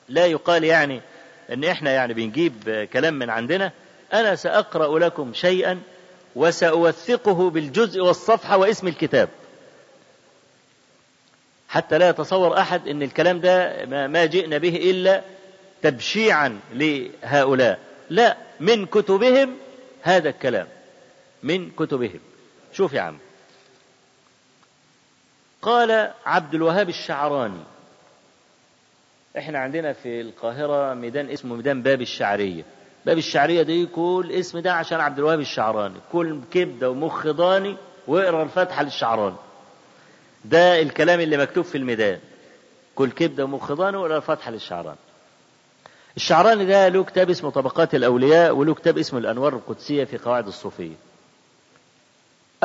لا يقال يعني إن إحنا يعني بنجيب كلام من عندنا أنا سأقرأ لكم شيئا وسأوثقه بالجزء والصفحة واسم الكتاب. حتى لا يتصور أحد إن الكلام ده ما جئنا به إلا تبشيعا لهؤلاء. لا من كتبهم هذا الكلام. من كتبهم. شوف يا عم. قال عبد الوهاب الشعراني. إحنا عندنا في القاهرة ميدان اسمه ميدان باب الشعرية. باب الشعرية دي كل اسم ده عشان عبد الوهاب الشعراني. كل كبدة ومخ ضاني واقرأ الفاتحة للشعراني. ده الكلام اللي مكتوب في الميدان. كل كبدة ومخ ضاني واقرأ الفاتحة للشعراني. الشعراني ده له كتاب اسمه طبقات الأولياء وله كتاب اسمه الأنوار القدسية في قواعد الصوفية.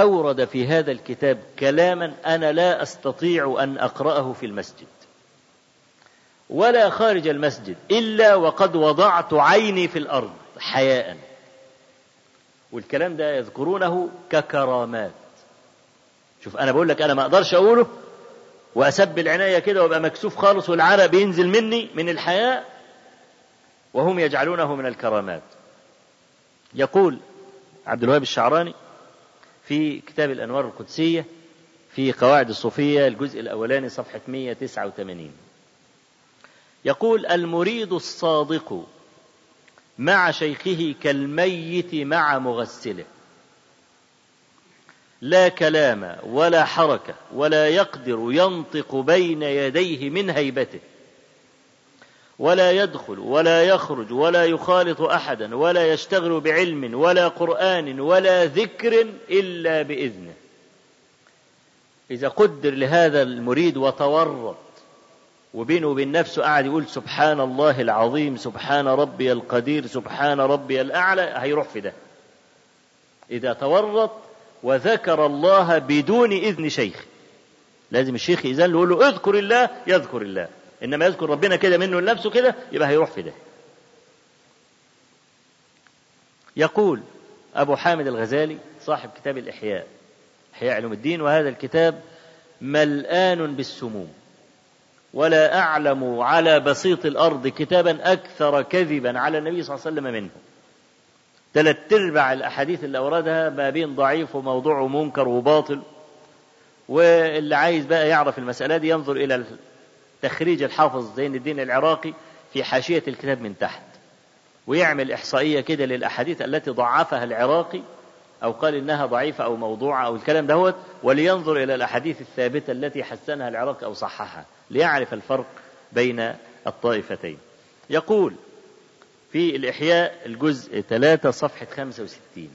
أورد في هذا الكتاب كلاما أنا لا أستطيع أن أقرأه في المسجد. ولا خارج المسجد إلا وقد وضعت عيني في الأرض حياء. والكلام ده يذكرونه ككرامات. شوف أنا بقول لك أنا ما أقدرش أقوله وأسبل العناية كده وأبقى مكسوف خالص والعرق بينزل مني من الحياء وهم يجعلونه من الكرامات. يقول عبد الوهاب الشعراني في كتاب الأنوار القدسية في قواعد الصوفية الجزء الأولاني صفحة 189 يقول المريد الصادق مع شيخه كالميت مع مغسله. لا كلام ولا حركة ولا يقدر ينطق بين يديه من هيبته. ولا يدخل ولا يخرج ولا يخالط أحدا ولا يشتغل بعلم ولا قرآن ولا ذكر إلا بإذنه. إذا قدر لهذا المريد وتورط وبينه وبين نفسه قاعد يقول سبحان الله العظيم سبحان ربي القدير سبحان ربي الأعلى هيروح في ده. إذا تورط وذكر الله بدون إذن شيخ. لازم الشيخ اذن يقول له اذكر الله يذكر الله. إنما يذكر ربنا كده منه لنفسه كده يبقى هيروح في ده. يقول أبو حامد الغزالي صاحب كتاب الإحياء إحياء علوم الدين وهذا الكتاب ملآن بالسموم ولا أعلم على بسيط الأرض كتابا أكثر كذبا على النبي صلى الله عليه وسلم منه. ثلاث أرباع الأحاديث اللي أوردها ما بين ضعيف وموضوع ومنكر وباطل واللي عايز بقى يعرف المسألة دي ينظر إلى تخريج الحافظ زين الدين العراقي في حاشية الكتاب من تحت. ويعمل إحصائية كده للأحاديث التي ضعفها العراقي أو قال إنها ضعيفة أو موضوعة أو الكلام دهوت ولينظر إلى الأحاديث الثابتة التي حسنها العراقي أو صححها ليعرف الفرق بين الطائفتين. يقول في الإحياء الجزء 3 صفحة 65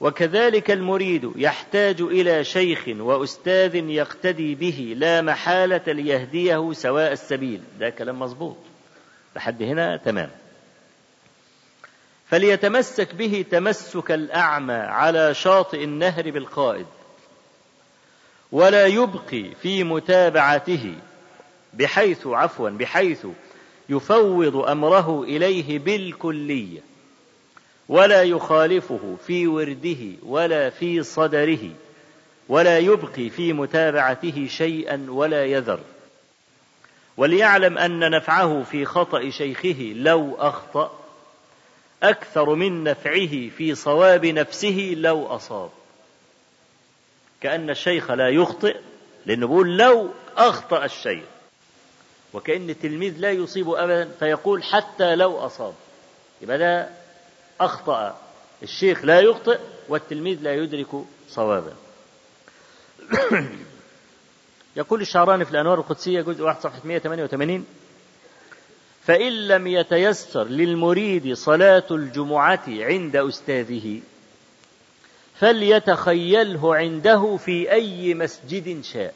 وكذلك المريد يحتاج إلى شيخ وأستاذ يقتدي به لا محالة ليهديه سواء السبيل. ده كلام مظبوط. لحد هنا تمام. فليتمسك به تمسك الأعمى على شاطئ النهر بالقائد ولا يبقي في متابعته بحيث عفوا بحيث يفوض أمره إليه بالكلية. ولا يخالفه في ورده ولا في صدره ولا يبقي في متابعته شيئا ولا يذر. وليعلم أن نفعه في خطأ شيخه لو أخطأ أكثر من نفعه في صواب نفسه لو أصاب. كأن الشيخ لا يخطئ لأنه بيقول لو أخطأ الشيخ وكأن التلميذ لا يصيب ابدا فيقول حتى لو أصاب. يبقى ده أخطأ. الشيخ لا يخطئ والتلميذ لا يدرك صوابا يقول الشعراني في الأنوار القدسية جزء واحد صفحة 188 فإن لم يتيسر للمريد صلاة الجمعة عند أستاذه فليتخيله عنده في أي مسجد شاء.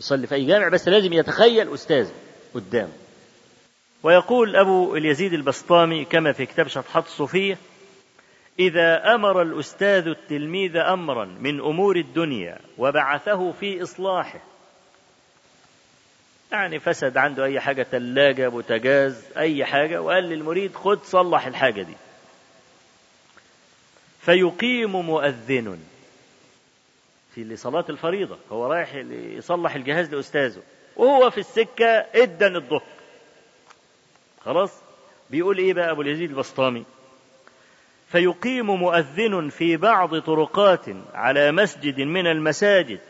يصلي في أي جامع بس لازم يتخيل أستاذه قدامه ويقول أبو اليزيد البسطامي كما في كتاب شطحات الصوفية إذا أمر الأستاذ التلميذ أمرا من أمور الدنيا وبعثه في إصلاحه يعني فسد عنده أي حاجة ثلاجة بوتجاز أي حاجة وقال للمريد خد صلح الحاجة دي. فيقيم مؤذن في لصلاة الفريضة هو رايح يصلح الجهاز لأستاذه وهو في السكة ادن الظهر خلاص؟ بيقول إيه بقى أبو اليزيد البسطامي؟ فيقيم مؤذن في بعض طرقات على مسجد من المساجد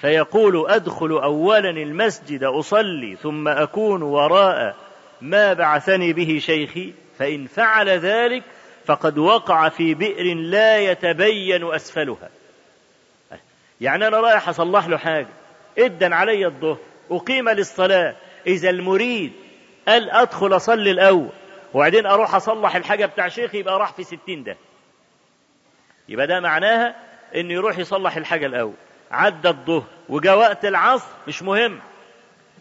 فيقول أدخل اولا المسجد أصلي ثم أكون وراء ما بعثني به شيخي فإن فعل ذلك فقد وقع في بئر لا يتبين أسفلها. يعني أنا رايح أصلح له حاجة. إدا علي الظهر أقيم للصلاة. إذا المريد قال أدخل أصلي الأول. وبعدين أروح أصلح الحاجة بتاع شيخي يبقى راح في ستين ده. يبقى ده معناها إنه يروح يصلح الحاجة الأول. عدى الظهر وجاء وقت العصر مش مهم.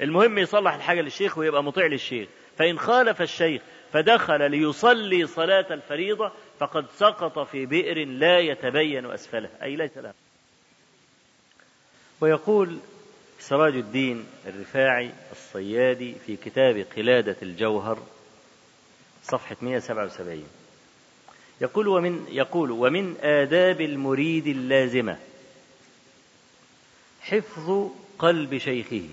المهم يصلح الحاجة للشيخ ويبقى مطيع للشيخ. فإن خالف الشيخ فدخل ليصلي صلاة الفريضة فقد سقط في بئر لا يتبين أسفله. أي ليس له. ويقول سراج الدين الرفاعي الصيادي في كتاب قلادة الجوهر صفحة 177 يقول ومن يقول ومن آداب المريد اللازمة حفظ قلب شيخه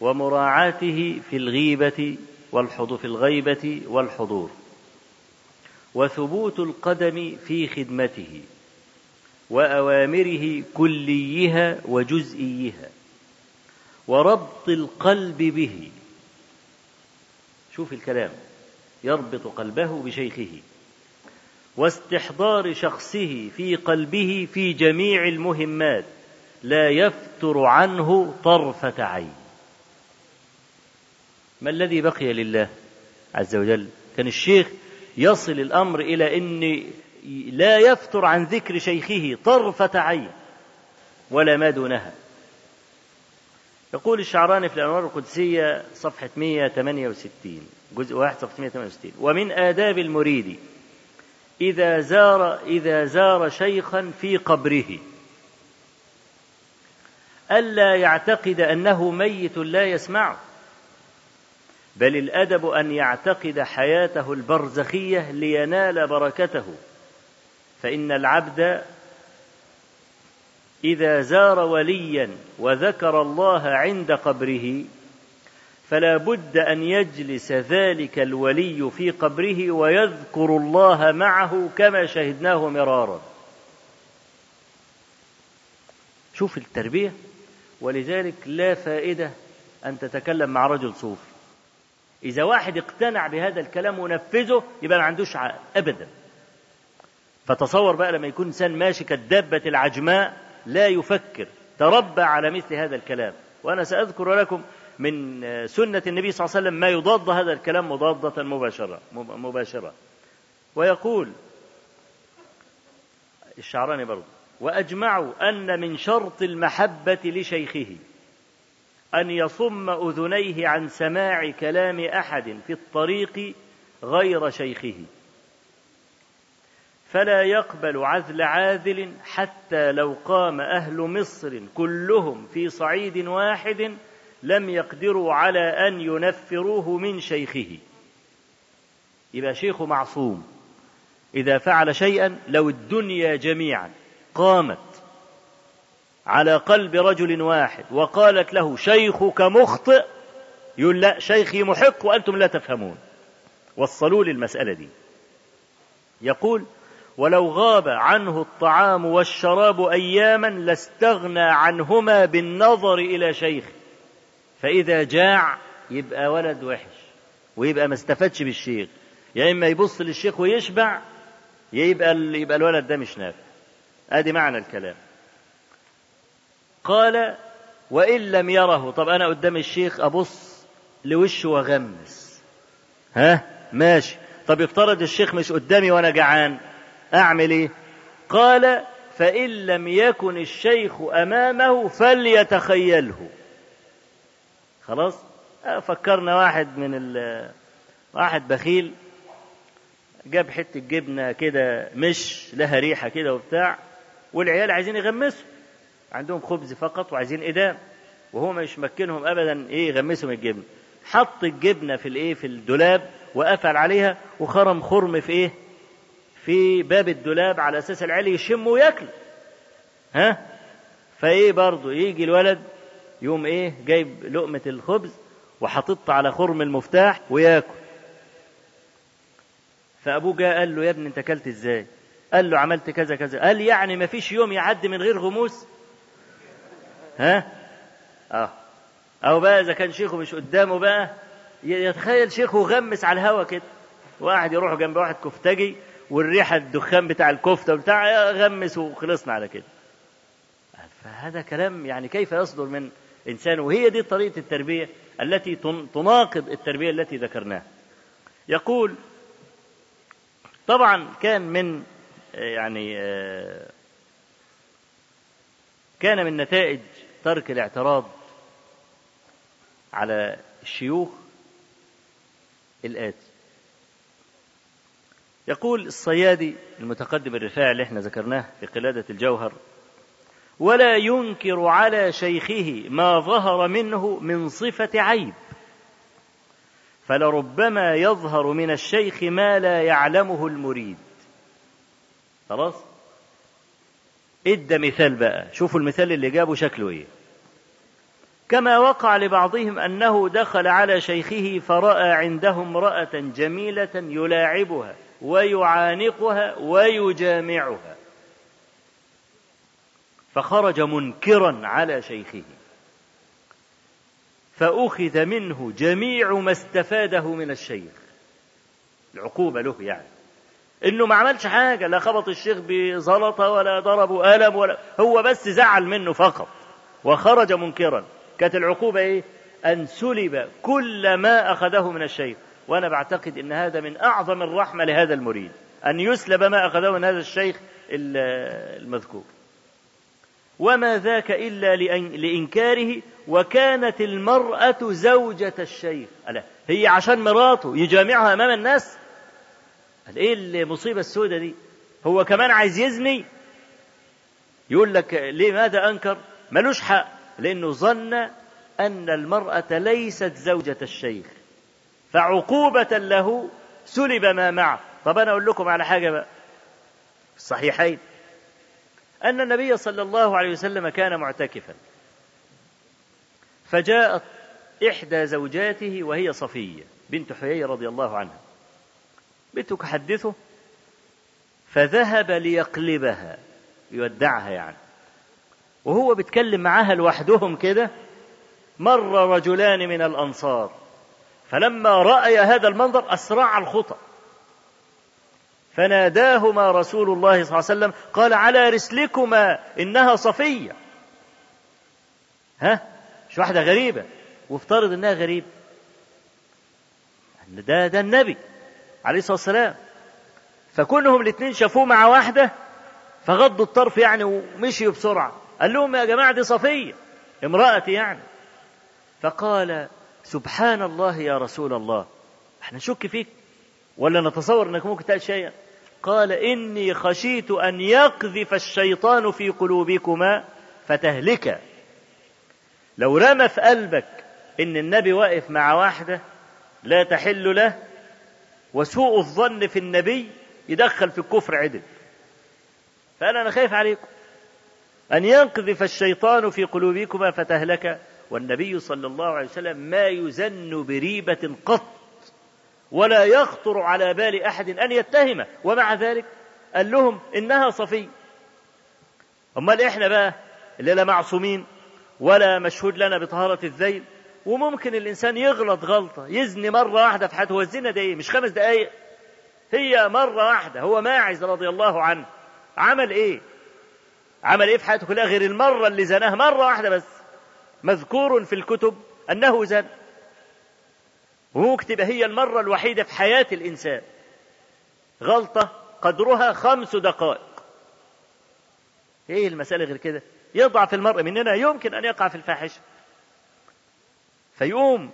ومراعاته في الغيبة والحضور في الغيبة والحضور وثبوت القدم في خدمته. وأوامره كليها وجزئيها. وربط القلب به. شوف الكلام. يربط قلبه بشيخه. واستحضار شخصه في قلبه في جميع المهمات. لا يفتر عنه طرفة عين. ما الذي بقي لله عز وجل؟ كان الشيخ يصل الأمر إلى أن لا يفتر عن ذكر شيخه طرفة عين ولا ما دونها. يقول الشعراني في الأنوار القدسية صفحة 168 جزء واحد صفحة 168 ومن آداب المريد إذا زار إذا زار شيخا في قبره. ألا يعتقد أنه ميت لا يسمعه. بل الأدب أن يعتقد حياته البرزخية لينال بركته. فإن العبد إذا زار وليا وذكر الله عند قبره فلا بد أن يجلس ذلك الولي في قبره ويذكر الله معه كما شهدناه مرارا. شوف التربية ولذلك لا فائدة أن تتكلم مع رجل صوفي. إذا واحد اقتنع بهذا الكلام ونفذه يبقى ما عندوش عقل أبدا. فتصور بقى لما يكون إنسان ماشي كالدابة العجماء لا يفكر. تربى على مثل هذا الكلام. وأنا سأذكر لكم من سنة النبي صلى الله عليه وسلم ما يضاد هذا الكلام مضادة مباشرة مباشرة. ويقول الشعراني برضه وأجمعوا أن من شرط المحبة لشيخه أن يصم أذنيه عن سماع كلام أحد في الطريق غير شيخه. فلا يقبل عذل عاذل حتى لو قام أهل مصر كلهم في صعيد واحد لم يقدروا على أن ينفروه من شيخه. يبقى شيخه معصوم. إذا فعل شيئا لو الدنيا جميعا قامت على قلب رجل واحد وقالت له شيخك مخطئ يقول لا شيخي محق وأنتم لا تفهمون. وصلوا للمسألة دي. يقول ولو غاب عنه الطعام والشراب أياما لاستغنى عنهما بالنظر إلى شيخ. فإذا جاع يبقى ولد وحش ويبقى ما استفادش بالشيخ. يا إما يبص للشيخ ويشبع يبقى يبقى الولد ده مش نافع. أدي معنى الكلام. قال وإن لم يره طب أنا قدام الشيخ أبص لوشه وأغمس ها؟ ماشي. طب افترض الشيخ مش قدامي وأنا جعان؟ أعمل إيه؟ قال فإن لم يكن الشيخ أمامه فليتخيله. خلاص؟ فكرنا واحد من ال واحد بخيل جاب حتة جبنة كده مش لها ريحة كده وبتاع والعيال عايزين يغمسوا. عندهم خبز فقط وعايزين إدام وهو مش مكنهم أبدا إيه يغمسوا من الجبنة. حط الجبنة في الإيه في الدولاب وقفل عليها وخرم خرم في إيه؟ في باب الدولاب على أساس العيال يشموا وياكلوا. ها؟ فإيه برضه يجي الولد يوم إيه؟ جايب لقمة الخبز وحاططها على خرم المفتاح وياكل. فأبوه جاء قال له يا ابني أنت أكلت إزاي؟ قال له عملت كذا كذا. قال يعني ما فيش يوم يعدي من غير غموس؟ ها؟ آه. أو بقى إذا كان شيخه مش قدامه بقى يتخيل شيخه غمس على الهوا كده. واحد يروح جنب واحد كفتجي والريحة الدخان بتاع الكفتة بتاع غمس وخلصنا على كده. فهذا كلام يعني كيف يصدر من إنسان؟ وهي دي طريقة التربية التي تناقض التربية التي ذكرناها. يقول طبعا كان من يعني كان من نتائج ترك الاعتراض على الشيوخ الآتي. يقول الصيادي المتقدم الرفاعي اللي إحنا ذكرناه في قلادة الجوهر ولا ينكر على شيخه ما ظهر منه من صفة عيب فلربما يظهر من الشيخ ما لا يعلمه المريد. خلاص؟ إدى مثال بقى شوفوا المثال اللي جابه شكله إيه. كما وقع لبعضهم أنه دخل على شيخه فراى عنده امراه جميلة يلاعبها. ويعانقها ويجامعها. فخرج منكرا على شيخه. فأخذ منه جميع ما استفاده من الشيخ. العقوبة له يعني. إنه ما عملش حاجة لا خبط الشيخ بزلطة ولا ضربه قلم ولا هو بس زعل منه فقط. وخرج منكرا. كانت العقوبة إيه؟ أن سلب كل ما أخذه من الشيخ. وأنا بعتقد إن هذا من أعظم الرحمة لهذا المريد. أن يسلب ما أخذه من هذا الشيخ المذكور. وما ذاك إلا لإنكاره وكانت المرأة زوجة الشيخ. ألا هي عشان مراته يجامعها أمام الناس؟ إيه المصيبة السوداء دي؟ هو كمان عايز يزني؟ يقول لك لماذا أنكر؟ ملوش حق لأنه ظن أن المرأة ليست زوجة الشيخ. فعقوبة له سلب ما معه. طب أنا أقول لكم على حاجة بقى. الصحيحين أن النبي صلى الله عليه وسلم كان معتكفا. فجاءت إحدى زوجاته وهي صفية بنت حيي رضي الله عنها. بتحدثه فذهب ليقلبها يودعها يعني. وهو بيتكلم معاها لوحدهم كده مر رجلان من الأنصار. فلما رأي هذا المنظر أسرع الخطأ فناداهما رسول الله صلى الله عليه وسلم قال على رسلكما إنها صفية. ها؟ مش واحدة غريبة. وافترض إنها غريبة ده ده النبي عليه الصلاة والسلام. فكونهم الاثنين شافوه مع واحدة فغضوا الطرف يعني ومشيوا بسرعة. قال لهم يا جماعة دي صفية. امرأتي يعني. فقال سبحان الله يا رسول الله. إحنا نشك فيك. ولا نتصور انك ممكن تقول شيئا. قال إني خشيت أن يقذف الشيطان في قلوبكما فتهلكا لو رمى في قلبك إن النبي واقف مع واحدة لا تحل له وسوء الظن في النبي يدخل في الكفر عدل. فقال أنا خايف عليكم. أن ينقذف الشيطان في قلوبكما فتهلك. والنبي صلى الله عليه وسلم ما يزن بريبة قط ولا يخطر على بال أحد أن يتهمه. ومع ذلك قال لهم إنها صفية أمال إحنا بقى اللي لا معصومين ولا مشهود لنا بطهارة الذيل وممكن الإنسان يغلط غلطة يزني مرة واحدة في حياته. هو الزنا ده إيه مش خمس دقايق. هي مرة واحدة هو ماعز رضي الله عنه. عمل إيه؟ عمل إيه في حياته كلها غير المرة اللي زناها؟ مرة واحدة بس. مذكور في الكتب أنه زن وممكن تبقى هي المرة الوحيدة في حياة الإنسان. غلطة قدرها خمس دقائق. إيه المسألة غير كده؟ يضعف المرء مننا يمكن أن يقع في الفاحشة. فيقوم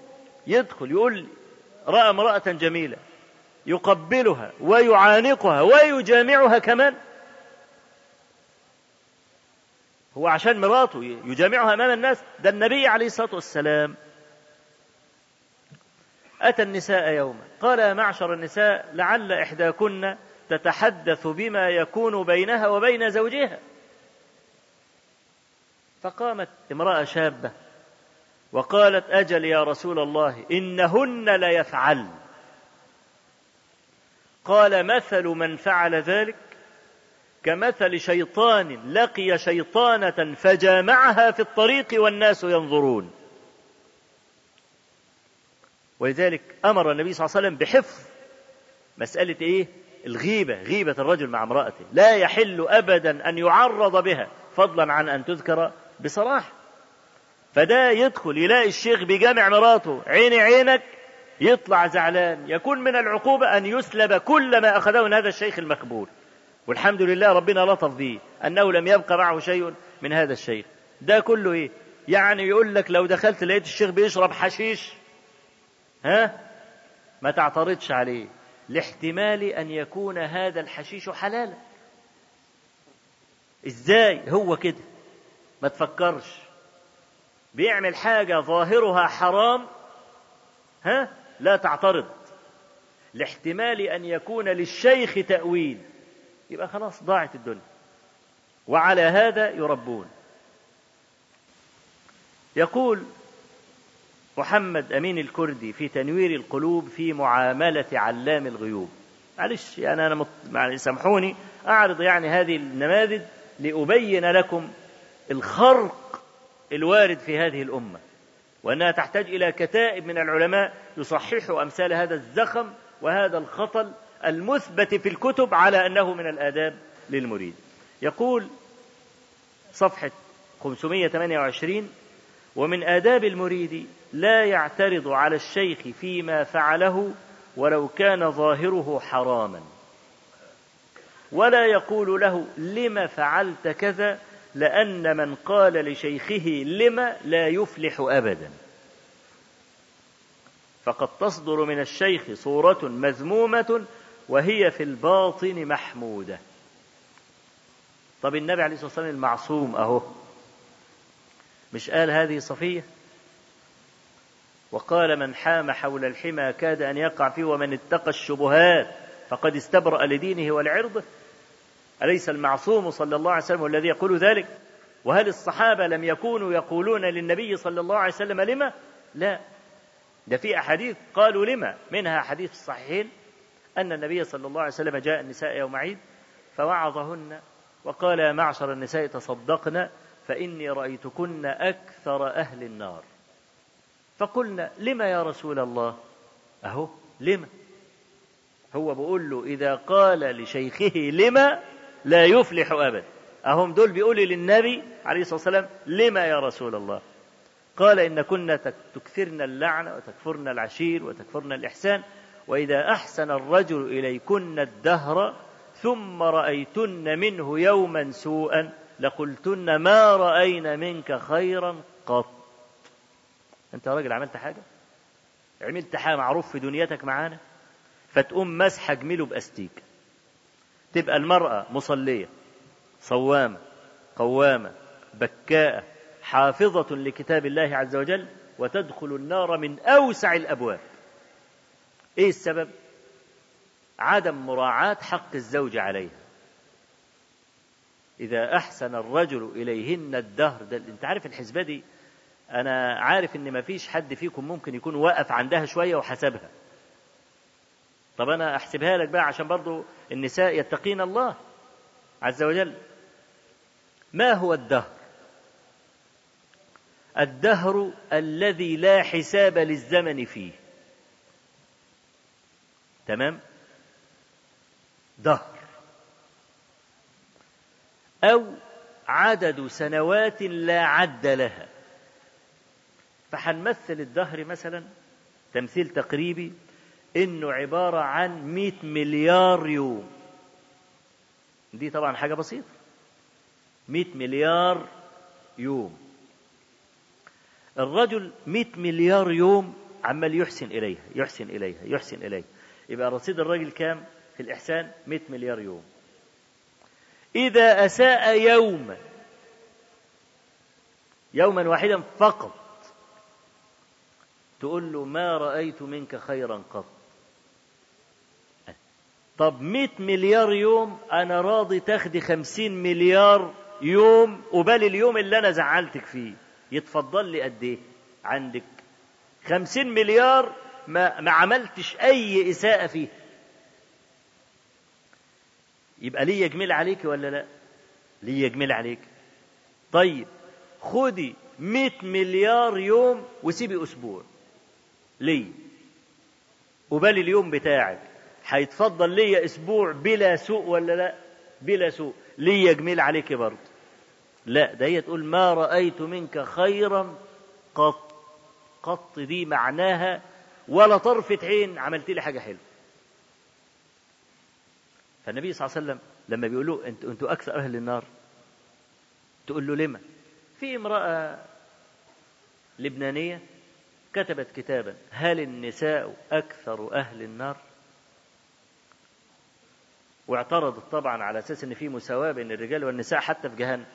يدخل يقول رأى امرأة جميلة يقبلها ويعانقها ويجامعها كمان. هو عشان مراته يجامعها أمام الناس. ده النبي عليه الصلاة والسلام. أتى النساء يوما. قال يا معشر النساء لعل إحداكن تتحدث بما يكون بينها وبين زوجها. فقامت امرأة شابة وقالت أجل يا رسول الله إنهن ليفعل قال مثل من فعل ذلك؟ كمثل شيطان لقي شيطانة فجامعها في الطريق والناس ينظرون. ولذلك أمر النبي صلى الله عليه وسلم بحفظ مسألة إيه؟ الغيبة غيبة الرجل مع امرأته. لا يحل أبدا أن يعرض بها فضلا عن أن تذكر بصراحة. فده يدخل يلاقي الشيخ بجامع مراته. عيني عينك يطلع زعلان. يكون من العقوبة أن يسلب كل ما أخذه من هذا الشيخ المقبول. والحمد لله ربنا لطف به أنه لم يبقى معه شيء من هذا الشيخ ده كله إيه؟ يعني يقول لك لو دخلت لقيت الشيخ بيشرب حشيش ها؟ ما تعترضش عليه. لاحتمال أن يكون هذا الحشيش حلالا. إزاي؟ هو كده. ما تفكرش. بيعمل حاجة ظاهرها حرام ها؟ لا تعترض. لاحتمال أن يكون للشيخ تأويل. يبقى خلاص ضاعت الدنيا. وعلى هذا يربون. يقول محمد أمين الكردي في تنوير القلوب في معاملة علام الغيوب. معلش يعني أنا مط... يعني سامحوني أعرض يعني هذه النماذج لأبين لكم الخرق الوارد في هذه الأمة وأنها تحتاج إلى كتائب من العلماء يصححوا أمثال هذا الزخم وهذا الخطل المثبت في الكتب على أنه من الآداب للمريد. يقول صفحة 528 ومن آداب المريد لا يعترض على الشيخ فيما فعله ولو كان ظاهره حراما. ولا يقول له لم فعلت كذا لأن من قال لشيخه لم لا يفلح أبدا. فقد تصدر من الشيخ صورة مذمومة وهي في الباطن محمودة. طب النبي عليه الصلاة والسلام المعصوم أهو. مش قال هذه صفية؟ وقال من حام حول الحمى كاد أن يقع فيه ومن اتقى الشبهات فقد استبرأ لدينه ولعرضه. أليس المعصوم صلى الله عليه وسلم الذي يقول ذلك؟ وهل الصحابة لم يكونوا يقولون للنبي صلى الله عليه وسلم لما؟ لا. ده في أحاديث قالوا لما؟ منها حديث الصحيحين. أن النبي صلى الله عليه وسلم جاء النساء يوم عيد فوعظهن وقال يا معشر النساء تصدقن فإني رأيتكن أكثر أهل النار. فقلنا لما يا رسول الله؟ أهو لما. هو بيقول له إذا قال لشيخه لما لا يفلح أبدا. أهم دول بيقولوا للنبي عليه الصلاة والسلام لما يا رسول الله؟ قال إن كنا تكثرن اللعنة وتكفرن العشير وتكفرن الإحسان وإذا أحسن الرجل إليكن الدهر ثم رأيتن منه يوما سوءا لقلتن ما رأينا منك خيرا قط. أنت راجل عملت حاجة؟ عملت حاجة معروف في دنيتك معانا؟ فتقوم مسحة جميله بأستيك. تبقى المرأة مصلية صوامة قوامة بكاءة حافظة لكتاب الله عز وجل وتدخل النار من أوسع الأبواب. إيه السبب؟ عدم مراعاة حق الزوج عليها. إذا أحسن الرجل إليهن الدهر ده أنت عارف الحسبة دي؟ أنا عارف إن مفيش حد فيكم ممكن يكون واقف عندها شوية وحسبها. طب أنا أحسبها لك بقى عشان برضو النساء يتقين الله عز وجل. ما هو الدهر؟ الدهر الذي لا حساب للزمن فيه. تمام؟ دهر. أو عدد سنوات لا عد لها. فحنمثل الدهر مثلا تمثيل تقريبي إنه عبارة عن 100 مليار يوم. دي طبعا حاجة بسيطة. 100 مليار يوم. الرجل 100 مليار يوم عمال يحسن إليها يحسن إليها يحسن إليها. يبقى رصيد الرجل كام؟ في الإحسان 100 مليار يوم. إذا أساء يوما يوما واحدا فقط تقول له ما رأيت منك خيرا قط. طب مئة مليار يوم أنا راضي تاخدي خمسين مليار يوم قبال اليوم اللي أنا زعلتك فيه يتفضل لي قد إيه؟ عندك خمسين مليار ما, ما عملتش أي إساءة فيه. يبقى ليه يجمل عليك ولا لا؟ ليه يجمل عليك؟ طيب خدي مئة مليار يوم وسيبي أسبوع. ليه؟ قبال اليوم بتاعك. هيتفضل ليا أسبوع بلا سوء ولا لا؟ بلا سوء. ليا جميل عليك برضه؟ لا ده هي تقول ما رأيت منك خيرا. قط قط دي معناها ولا طرفة عين عملت لي حاجة حلوة. فالنبي صلى الله عليه وسلم لما بيقول له أنتوا أنتوا أكثر أهل النار. تقول له لما؟ في امرأة لبنانية كتبت كتابا هل النساء أكثر أهل النار؟ واعترضت طبعا على أساس أن في مساواة بين الرجال والنساء حتى في جهنم.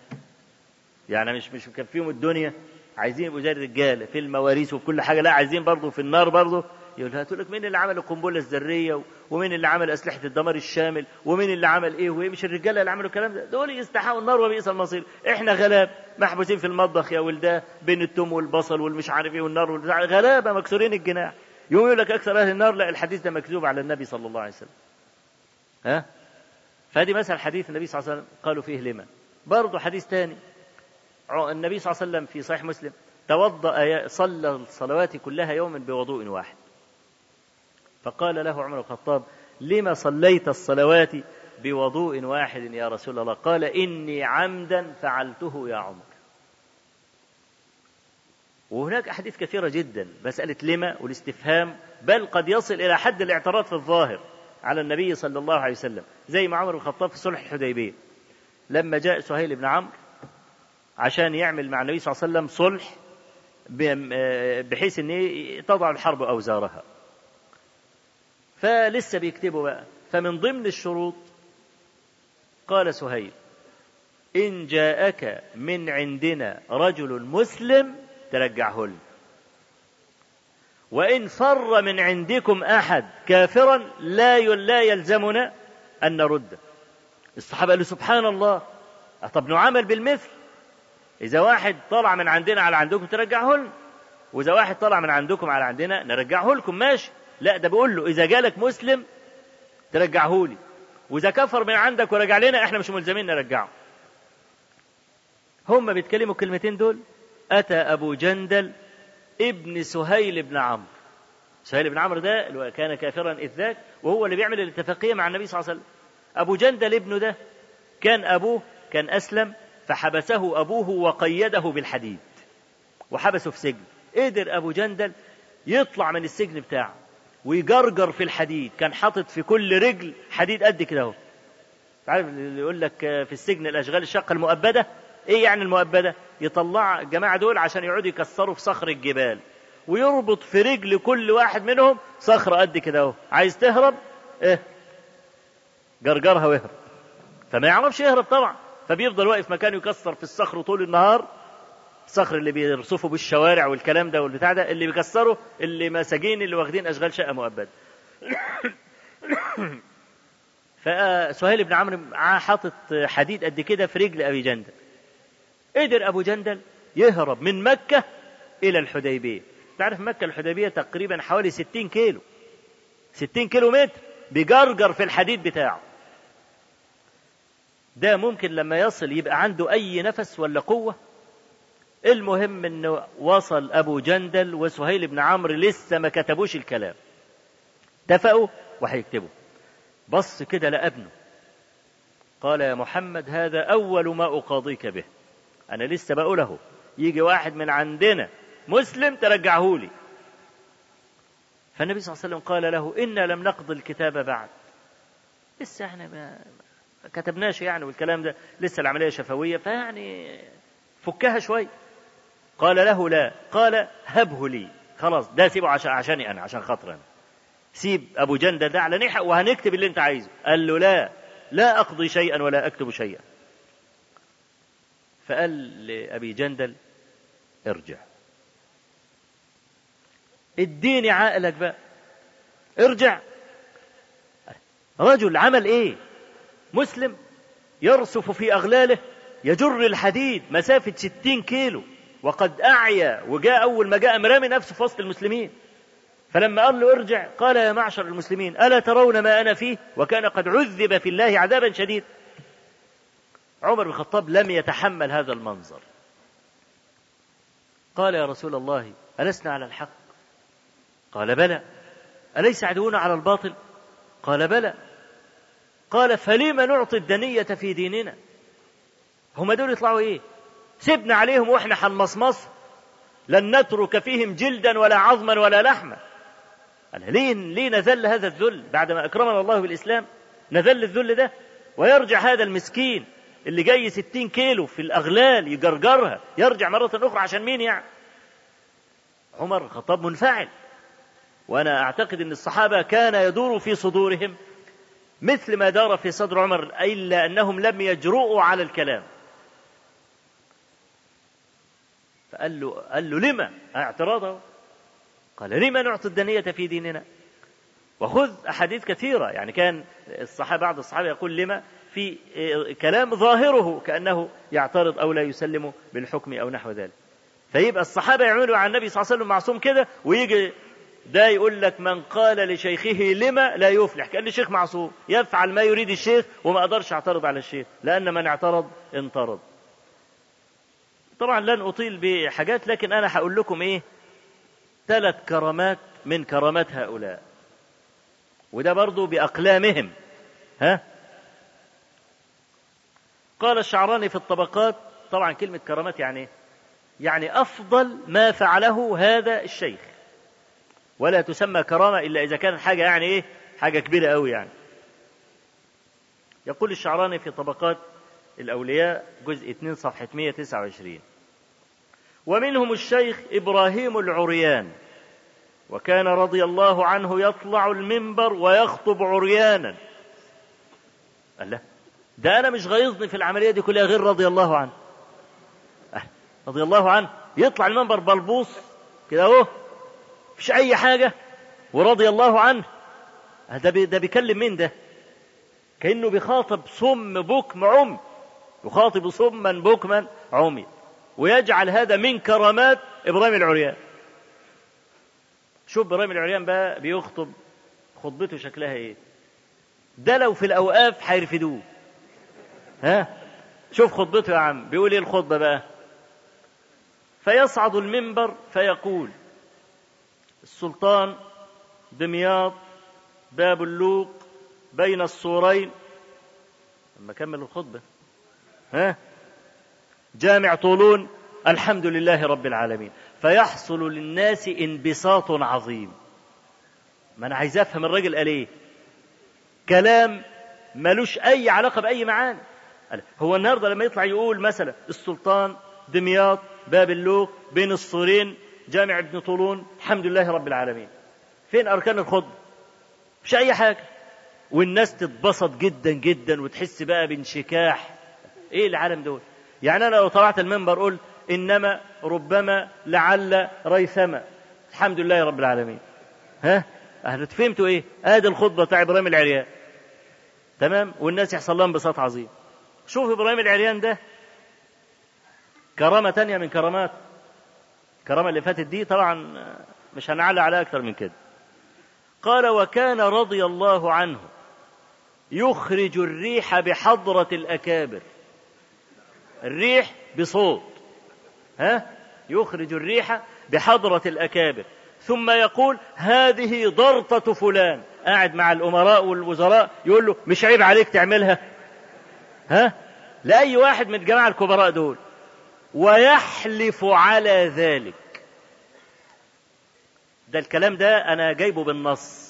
يعني مش مش كان فيهم الدنيا عايزين يبقوا زي الرجالة في المواريث وفي كل حاجة لا عايزين برضه في النار برضه يقول لها تقول لك مين اللي عمل القنبلة الذرية؟ ومين اللي عمل أسلحة الدمار الشامل؟ ومين اللي عمل إيه؟ وإيه؟ مش الرجالة اللي عملوا الكلام ده؟ دول يستحقوا النار وبئس المصير. إحنا غلاب محبوسين في المطبخ يا ولداه بين التوم والبصل والمش عارف إيه والنار والبتاع. غلابة مكسورين الجناح. يقوم يقول لك أكثر أهل النار لا الحديث ده مكذوب على النبي صلى الله عليه وسلم. ها؟ فهذه مثل حديث النبي صلى الله عليه وسلم. قالوا فيه لما برضه حديث ثاني النبي صلى الله عليه وسلم في صحيح مسلم توضأ صلى الصلوات كلها يوما بوضوء واحد. فقال له عمر الخطاب لما صليت الصلوات بوضوء واحد يا رسول الله؟ قال إني عمدا فعلته يا عمر. وهناك أحاديث كثيرة جدا مسألة لما والاستفهام بل قد يصل إلى حد الاعتراض في الظاهر على النبي صلى الله عليه وسلم زي ما عمر الخطاب في صلح الحديبية. لما جاء سهيل بن عمرو عشان يعمل مع النبي صلى الله عليه وسلم صلح بحيث إن تضع الحرب أوزارها. فلسه بيكتبوا بقى. فمن ضمن الشروط قال سهيل إن جاءك من عندنا رجل مسلم ترجعه لي وإن فر من عندكم أحد كافرا لا لا يلزمنا أن نرده الصحابة قالوا سبحان الله طب نعامل بالمثل؟ إذا واحد طلع من عندنا على عندكم ترجعه لنا. وإذا واحد طلع من عندكم على عندنا نرجعه لكم. ماشي. لا ده بيقول له إذا جالك مسلم ترجعه لي. وإذا كفر من عندك ورجع لنا إحنا مش ملزمين نرجعه. هم بيتكلموا الكلمتين دول. أتى أبو جندل ابن سهيل بن عمرو. سهيل بن عمرو ده كان كافرا إذ ذاك وهو اللي بيعمل الاتفاقية مع النبي صلى الله عليه وسلم. أبو جندل ابنه ده كان أبوه كان أسلم. فحبسه أبوه وقيده بالحديد. وحبسه في سجن. قدر أبو جندل يطلع من السجن بتاعه ويجرجر في الحديد. كان حاطط في كل رجل حديد قد كده اهو عارف اللي يقول لك في السجن الأشغال الشقه المؤبدة؟ إيه يعني المؤبدة؟ يطلع الجماعة دول عشان يقعدوا يكسروا في صخر الجبال. ويربط في رجل كل واحد منهم صخرة قد كده اهو عايز تهرب؟ إيه؟ جرجرها واهرب فما يعرفش يهرب طبعا. فبيفضل واقف مكانه يكسر في الصخر طول النهار. الصخر اللي بيرصفوا بالشوارع والكلام ده والبتاع ده اللي بيكسروا اللي مساجين اللي واخدين أشغال شقة مؤبده فسهيل بن عمرو حاطط حديد قد كده في رجل أبي جندل. قدر أبو جندل يهرب من مكة إلى الحديبية. تعرف مكة الحديبية تقريبا حوالي 60 كيلو. 60 كيلو متر بجرجر في الحديد بتاعه. ده ممكن لما يصل يبقى عنده أي نفس ولا قوة. المهم إنه وصل أبو جندل وسهيل بن عمرو لسه ما كتبوش الكلام. اتفقوا وهيكتبوا. بص كده لقى ابنه قال يا محمد هذا أول ما أقاضيك به. أنا لسه بقوله. يجي واحد من عندنا مسلم ترجعه لي. فالنبي صلى الله عليه وسلم قال له إنا لم نقض الكتاب بعد. لسه إحنا كتبناش يعني والكلام ده لسه العملية شفوية فيعني فكها شوية قال له لا قال هبه لي. خلاص ده سيبه عشان عشاني أنا عشان خاطر أنا. سيب أبو جندة ده على نحق وهنكتب اللي أنت عايزه. قال له لا لا أقضي شيئا ولا أكتب شيئا. فقال لأبي جندل ارجع. اديني عقلك بقى. ارجع. رجل عمل إيه؟ مسلم يرسف في أغلاله يجر الحديد مسافة ستين كيلو وقد أعيا وجاء أول ما جاء مرامي نفسه في وسط المسلمين. فلما قال له ارجع قال يا معشر المسلمين ألا ترون ما أنا فيه؟ وكان قد عذب في الله عذابا شديدا عمر بن الخطاب لم يتحمل هذا المنظر. قال يا رسول الله ألسنا على الحق؟ قال بلى. أليس عدونا على الباطل؟ قال بلى. قال فلما نعطي الدنية في ديننا؟ هم دول يطلعوا إيه؟ سيبنا عليهم وإحنا حنمصمص لن نترك فيهم جلدا ولا عظما ولا لحما. قال ليه ليه نذل هذا الذل بعدما أكرمنا الله بالإسلام. نذل الذل ده ويرجع هذا المسكين اللي جاي ستين كيلو في الأغلال يجرجرها. يرجع مرة أخرى عشان مين يعني؟ عمر الخطاب منفعل. وأنا أعتقد أن الصحابة كان يدور في صدورهم. مثل ما دار في صدر عمر إلا أنهم لم يجرؤوا على الكلام. فقال له قال له لما؟ اعتراضه قال لما نعطي الدنية في ديننا؟ وخذ أحاديث كثيرة. يعني كان الصحابة بعض الصحابة يقول لما؟ في كلام ظاهره كأنه يعترض أو لا يسلم بالحكم أو نحو ذلك. فيبقى الصحابة يعملوا على النبي صلى الله عليه وسلم معصوم كده ويجي ده يقول لك من قال لشيخه لما لا يفلح كأن الشيخ معصوم يفعل ما يريد الشيخ وما أقدرش أعترض على الشيخ لأن من اعترض انطرد. طبعا لن أطيل بحاجات لكن أنا هقول لكم إيه؟ ثلاث كرامات من كرامات هؤلاء. وده برضو بأقلامهم. ها؟ قال الشعراني في الطبقات طبعا كلمة كرامات يعني يعني أفضل ما فعله هذا الشيخ. ولا تسمى كرامة إلا إذا كانت حاجة يعني إيه؟ حاجة كبيرة أوي يعني. يقول الشعراني في طبقات الأولياء جزء 2 صفحة 129 ومنهم الشيخ إبراهيم العريان وكان رضي الله عنه يطلع المنبر ويخطب عريانا. الله ده أنا مش غيظني في العملية دي كلها غير رضي الله عنه. أه رضي الله عنه يطلع المنبر بلبوص كده أهو مفيش أي حاجة. ورضي الله عنه. ده بي ده بيكلم مين ده؟ كأنه بيخاطب صم بكم عمي. يخاطب صما بكما عمي. ويجعل هذا من كرامات إبراهيم العريان. شوف إبراهيم العريان بقى بيخطب خطبته شكلها إيه. ده لو في الأوقاف هيرفدوه. ها؟ شوف خطبته يا عم. بيقول إيه الخطبة بقى؟ فيصعد المنبر فيقول السلطان دمياط باب اللوق بين السورين لما كمل الخطبة. ها؟ جامع طولون. الحمد لله رب العالمين. فيحصل للناس انبساط عظيم. ما أنا عايز أفهم الراجل قال إيه؟ كلام ملوش أي علاقة بأي معاني. هو النهارده لما يطلع يقول مثلا السلطان دمياط باب اللوق بين الصورين جامع ابن طولون الحمد لله رب العالمين. فين أركان الخطبه مش أي حاجة. والناس تتبسط جدا جدا وتحس بقى بانشكاح. إيه العالم دول؟ يعني أنا لو طلعت المنبر قلت إنما ربما لعل ريثما. الحمد لله رب العالمين. ها؟ أهل فهمتوا إيه؟ ادي الخطبة بتاع إبراهيم العريان. تمام؟ والناس يحصل لها انبساط عظيم. شوف إبراهيم العريان ده. كرامة تانية من كرامات. الكرامة اللي فاتت دي طبعا مش هنعلى على أكتر من كده. قال وكان رضي الله عنه يخرج الريح بحضرة الأكابر. الريح بصوت ها؟ يخرج الريح بحضرة الأكابر. ثم يقول هذه ضرطة فلان. قاعد مع الأمراء والوزراء يقول له مش عيب عليك تعملها؟ ها؟ لأي واحد من الجماعة الكبراء دول. ويحلف على ذلك. ده الكلام ده أنا جايبه بالنص.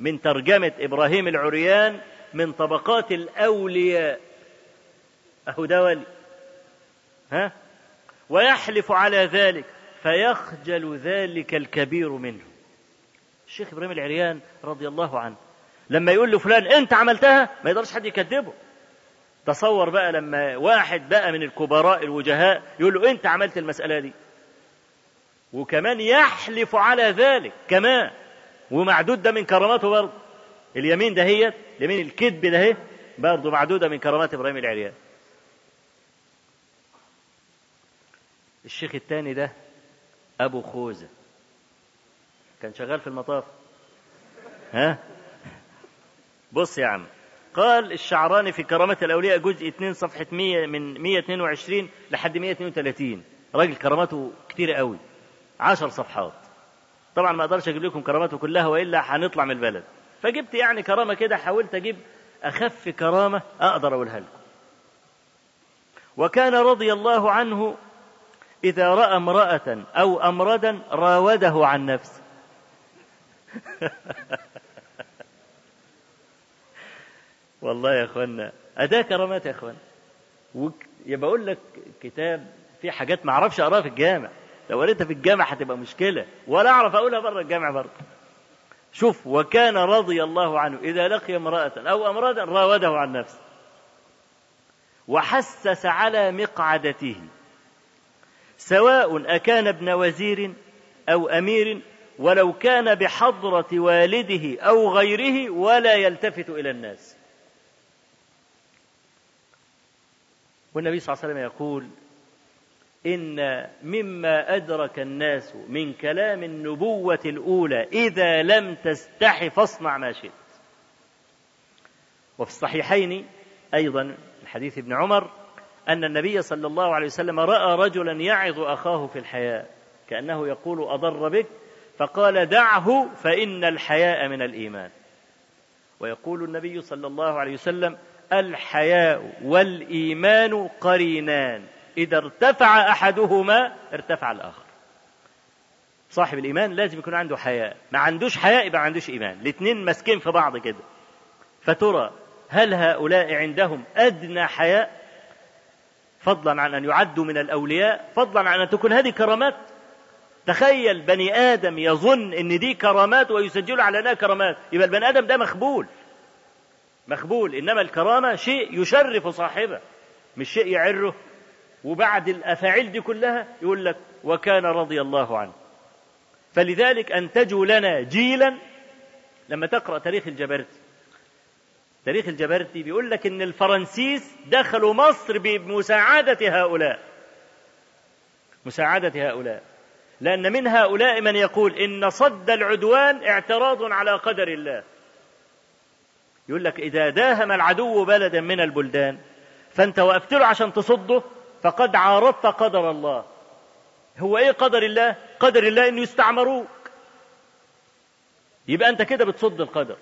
من ترجمة إبراهيم العريان من طبقات الأولياء. أهو ده ولي. ها؟ ويحلف على ذلك. فيخجل ذلك الكبير منه. الشيخ إبراهيم العريان رضي الله عنه لما يقول لفلان أنت عملتها؟ ما يقدرش حد يكذبه. تصور بقى لما واحد بقى من الكبراء الوجهاء يقول له انت عملت المسألة دي. وكمان يحلف على ذلك كمان. ومعدود ده من كراماته برضه. اليمين ده هي اليمين الكذب ده برضه معدودة من كرامات إبراهيم العريان. الشيخ الثاني ده أبو خوذة كان شغال في المطاف. ها؟ بص يا عم. قال الشعراني في كرامة الأولياء جزء 2 صفحة 100 من 122 لحد 132 راجل كراماته كتير قوي. 10 صفحات. طبعا ما أقدرش أجيب لكم كراماته كلها وإلا هنطلع من البلد. فجبت يعني كرامة كده حاولت أجيب أخف كرامة أقدر أقولها لكم. وكان رضي الله عنه إذا رأى امرأة أو أمردا راوده عن نفسه. والله يا اخوانا أداة كرامات يا اخوانا. يبقى أقول لك كتاب في حاجات ما أعرفش أقراها في الجامع. لو قريتها في الجامع هتبقى مشكلة. ولا أعرف أقولها بره الجامع برضه شوف وكان رضي الله عنه إذا لقي امرأة أو أمرادا راوده عن نفسه. وحسس على مقعدته. سواء أكان ابن وزير أو أمير ولو كان بحضرة والده أو غيره ولا يلتفت إلى الناس. والنبي صلى الله عليه وسلم يقول إن مما أدرك الناس من كلام النبوة الأولى إذا لم تستح فاصنع ما شئت. وفي الصحيحين أيضا من حديث ابن عمر أن النبي صلى الله عليه وسلم رأى رجلا يعظ أخاه في الحياء كأنه يقول أضر بك فقال دعه فإن الحياء من الإيمان. ويقول النبي صلى الله عليه وسلم الحياء والإيمان قرينان. إذا ارتفع أحدهما ارتفع الآخر. صاحب الإيمان لازم يكون عنده حياء. ما عندوش حياء يبقى ما عندوش إيمان. الاثنين ماسكين في بعض كده. فترى هل هؤلاء عندهم أدنى حياء؟ فضلا عن أن يعدوا من الأولياء فضلا عن أن تكون هذه كرامات. تخيل بني آدم يظن أن دي كرامات ويسجل على أنها كرامات. يبقى البني آدم ده مخبول. مخبول إنما الكرامة شيء يشرف صاحبه مش شيء يعره. وبعد الأفاعيل دي كلها يقول لك وكان رضي الله عنه. فلذلك أنتجوا لنا جيلا. لما تقرأ تاريخ الجبرتي تاريخ الجبرتي بيقول لك إن الفرنسيس دخلوا مصر بمساعدة هؤلاء. مساعدة هؤلاء. لأن من هؤلاء من يقول إن صد العدوان اعتراض على قدر الله. يقول لك إذا داهم العدو بلدا من البلدان فأنت وقفت له عشان تصده فقد عارضت قدر الله. هو إيه قدر الله؟ قدر الله إنه يستعمروك. يبقى أنت كده بتصد القدر.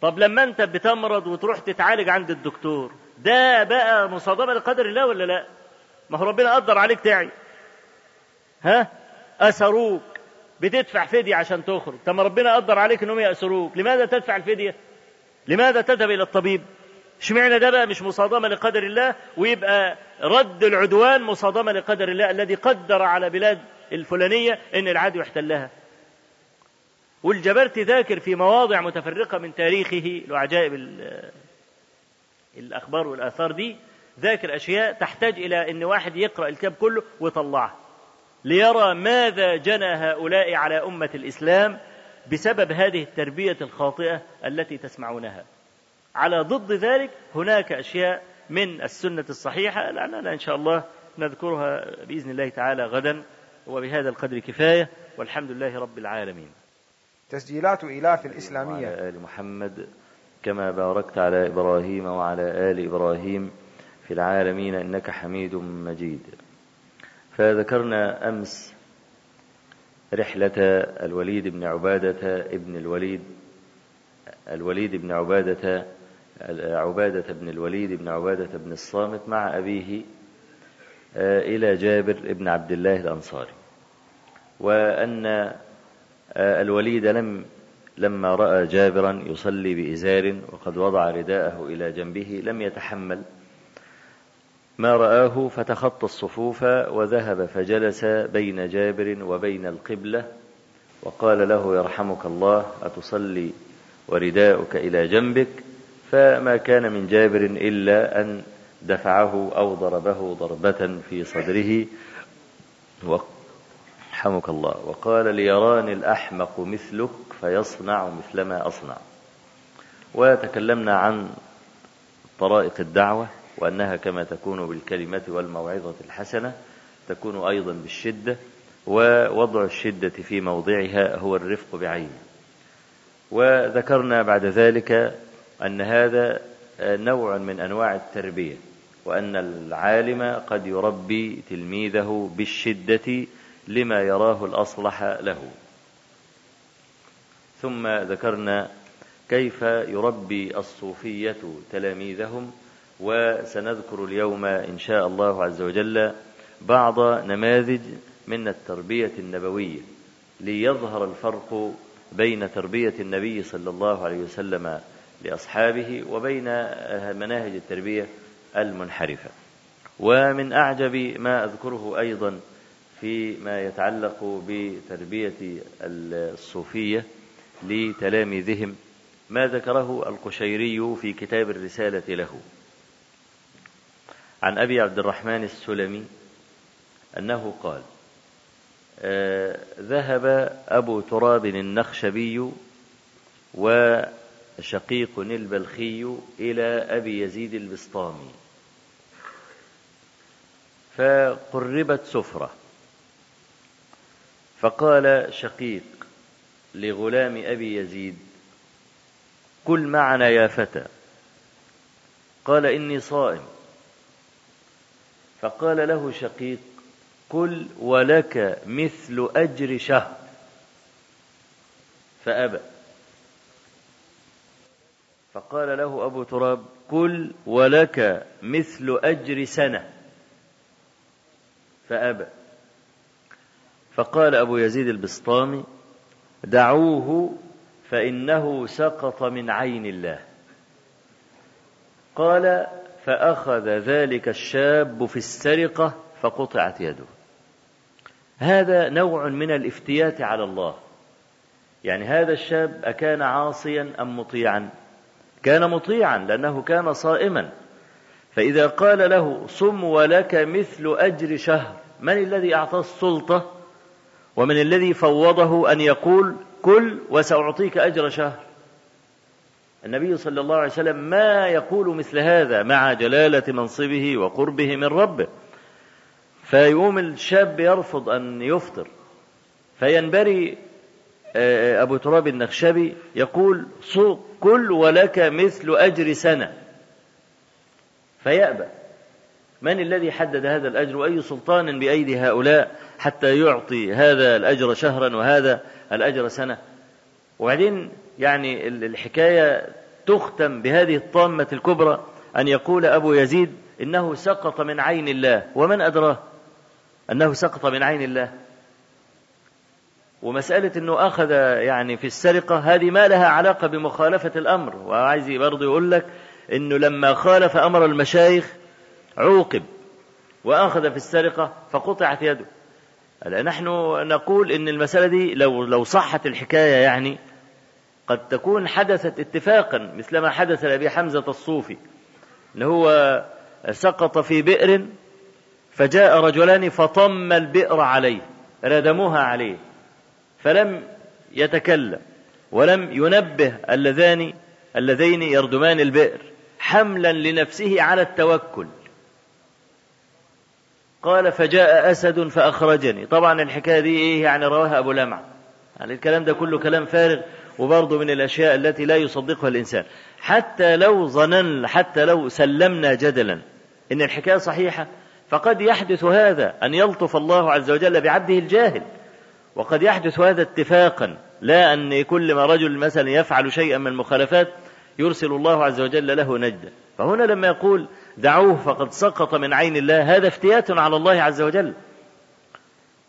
طب لما أنت بتمرض وتروح تتعالج عند الدكتور ده بقى مصادمة لقدر الله ولا لا؟ ما هو ربنا قدر عليك تعي. ها؟ أسروك. بتدفع فدية عشان تخرج. طب ما ربنا قدر عليك إنهم يأسروك. لماذا تدفع الفدية؟ لماذا تذهب إلى الطبيب؟ اشمعنى ده بقى مش مصادمة لقدر الله ويبقى رد العدوان مصادمة لقدر الله الذي قدر على بلاد الفلانية إن العدو يحتلها والجبرتي ذاكر في مواضع متفرقة من تاريخه لعجائب الأخبار والآثار دي ذاكر أشياء تحتاج إلى أن واحد يقرأ الكتاب كله ويطلعه ليرى ماذا جنى هؤلاء على أمة الإسلام بسبب هذه التربية الخاطئة التي تسمعونها. على ضد ذلك هناك أشياء من السنة الصحيحة لعلنا إن شاء الله نذكرها بإذن الله تعالى غدا وبهذا القدر كفاية والحمد لله رب العالمين. تسجيلات إيلاف الإسلامية. وعلى آل محمد كما باركت على إبراهيم وعلى آل إبراهيم في العالمين إنك حميد مجيد. فذكرنا أمس رحلة الوليد بن عبادة ابن الوليد الوليد بن عبادة عبادة بن الوليد بن عبادة بن الصامت مع أبيه آه، إلى جابر بن عبد الله الأنصاري. وأن آه، الوليد لم لما رأى جابرا يصلي بإزار وقد وضع رداءه إلى جنبه لم يتحمل ما رآه فتخطى الصفوف وذهب فجلس بين جابر وبين القبلة وقال له يرحمك الله أتصلي ورداؤك إلى جنبك؟ فما كان من جابر إلا أن دفعه أو ضربه ضربة في صدره. رحمك الله. وقال ليراني الأحمق مثلك فيصنع مثل ما أصنع. وتكلمنا عن طرائق الدعوة. وأنها كما تكون بالكلمة والموعظة الحسنة تكون أيضا بالشدة ووضع الشدة في موضعها هو الرفق بعينه. وذكرنا بعد ذلك أن هذا نوع من أنواع التربية وأن العالم قد يربي تلميذه بالشدة لما يراه الأصلح له. ثم ذكرنا كيف يربي الصوفية تلاميذهم وسنذكر اليوم إن شاء الله عز وجل بعض نماذج من التربية النبوية ليظهر الفرق بين تربية النبي صلى الله عليه وسلم لأصحابه وبين مناهج التربية المنحرفة. ومن أعجب ما أذكره أيضا فيما يتعلق بتربية الصوفية لتلاميذهم ما ذكره القشيري في كتاب الرسالة له. عن أبي عبد الرحمن السلمي أنه قال آه ذهب أبو تراب النخشبي وشقيق البلخي إلى أبي يزيد البسطامي فقربت سفرة فقال شقيق لغلام أبي يزيد كل معنا يا فتى قال إني صائم. فقال له شقيق قل ولك مثل أجر شهر. فأبى. فقال له أبو تراب قل ولك مثل أجر سنة. فأبى. فقال أبو يزيد البسطامي دعوه فإنه سقط من عين الله. قال فأخذ ذلك الشاب في السرقة فقطعت يده. هذا نوع من الافتيات على الله. يعني هذا الشاب أكان عاصيا أم مطيعا؟ كان مطيعا لأنه كان صائما. فإذا قال له صم ولك مثل أجر شهر من الذي أعطاه السلطة؟ ومن الذي فوضه أن يقول كل وسأعطيك أجر شهر. النبي صلى الله عليه وسلم ما يقول مثل هذا مع جلالة منصبه وقربه من ربه. فيقوم الشاب يرفض أن يفطر. فينبري أبو تراب النخشبي يقول كل ولك مثل أجر سنة. فيأبى. من الذي حدد هذا الأجر؟ وأي سلطان بأيدي هؤلاء حتى يعطي هذا الأجر شهرا وهذا الأجر سنة؟ وبعدين يعني الحكاية تختم بهذه الطامة الكبرى أن يقول أبو يزيد إنه سقط من عين الله. ومن أدراه؟ أنه سقط من عين الله. ومسألة أنه أخذ يعني في السرقة هذه ما لها علاقة بمخالفة الأمر. وعايز برضه يقول لك أنه لما خالف أمر المشايخ عوقب وأخذ في السرقة فقطعت يده. نحن نقول إن المسألة دي لو لو صحت الحكاية يعني قد تكون حدثت اتفاقا مثلما حدث لأبي حمزة الصوفي ان هو سقط في بئر فجاء رجلان فطم البئر عليه ردموها عليه فلم يتكلم ولم ينبه اللذان اللذين يردمان البئر حملا لنفسه على التوكل. قال فجاء أسد فأخرجني. طبعا الحكاية دي إيه يعني رواها أبو لمع يعني الكلام ده كله كلام فارغ. وبرضه من الأشياء التي لا يصدقها الإنسان. حتى لو ظنن حتى لو سلمنا جدلا. إن الحكاية صحيحة. فقد يحدث هذا أن يلطف الله عز وجل بعبده الجاهل. وقد يحدث هذا اتفاقا. لا أن كل ما رجل مثلا يفعل شيئا من المخالفات يرسل الله عز وجل له نجدا. فهنا لما يقول دعوه فقد سقط من عين الله هذا افتيات على الله عز وجل.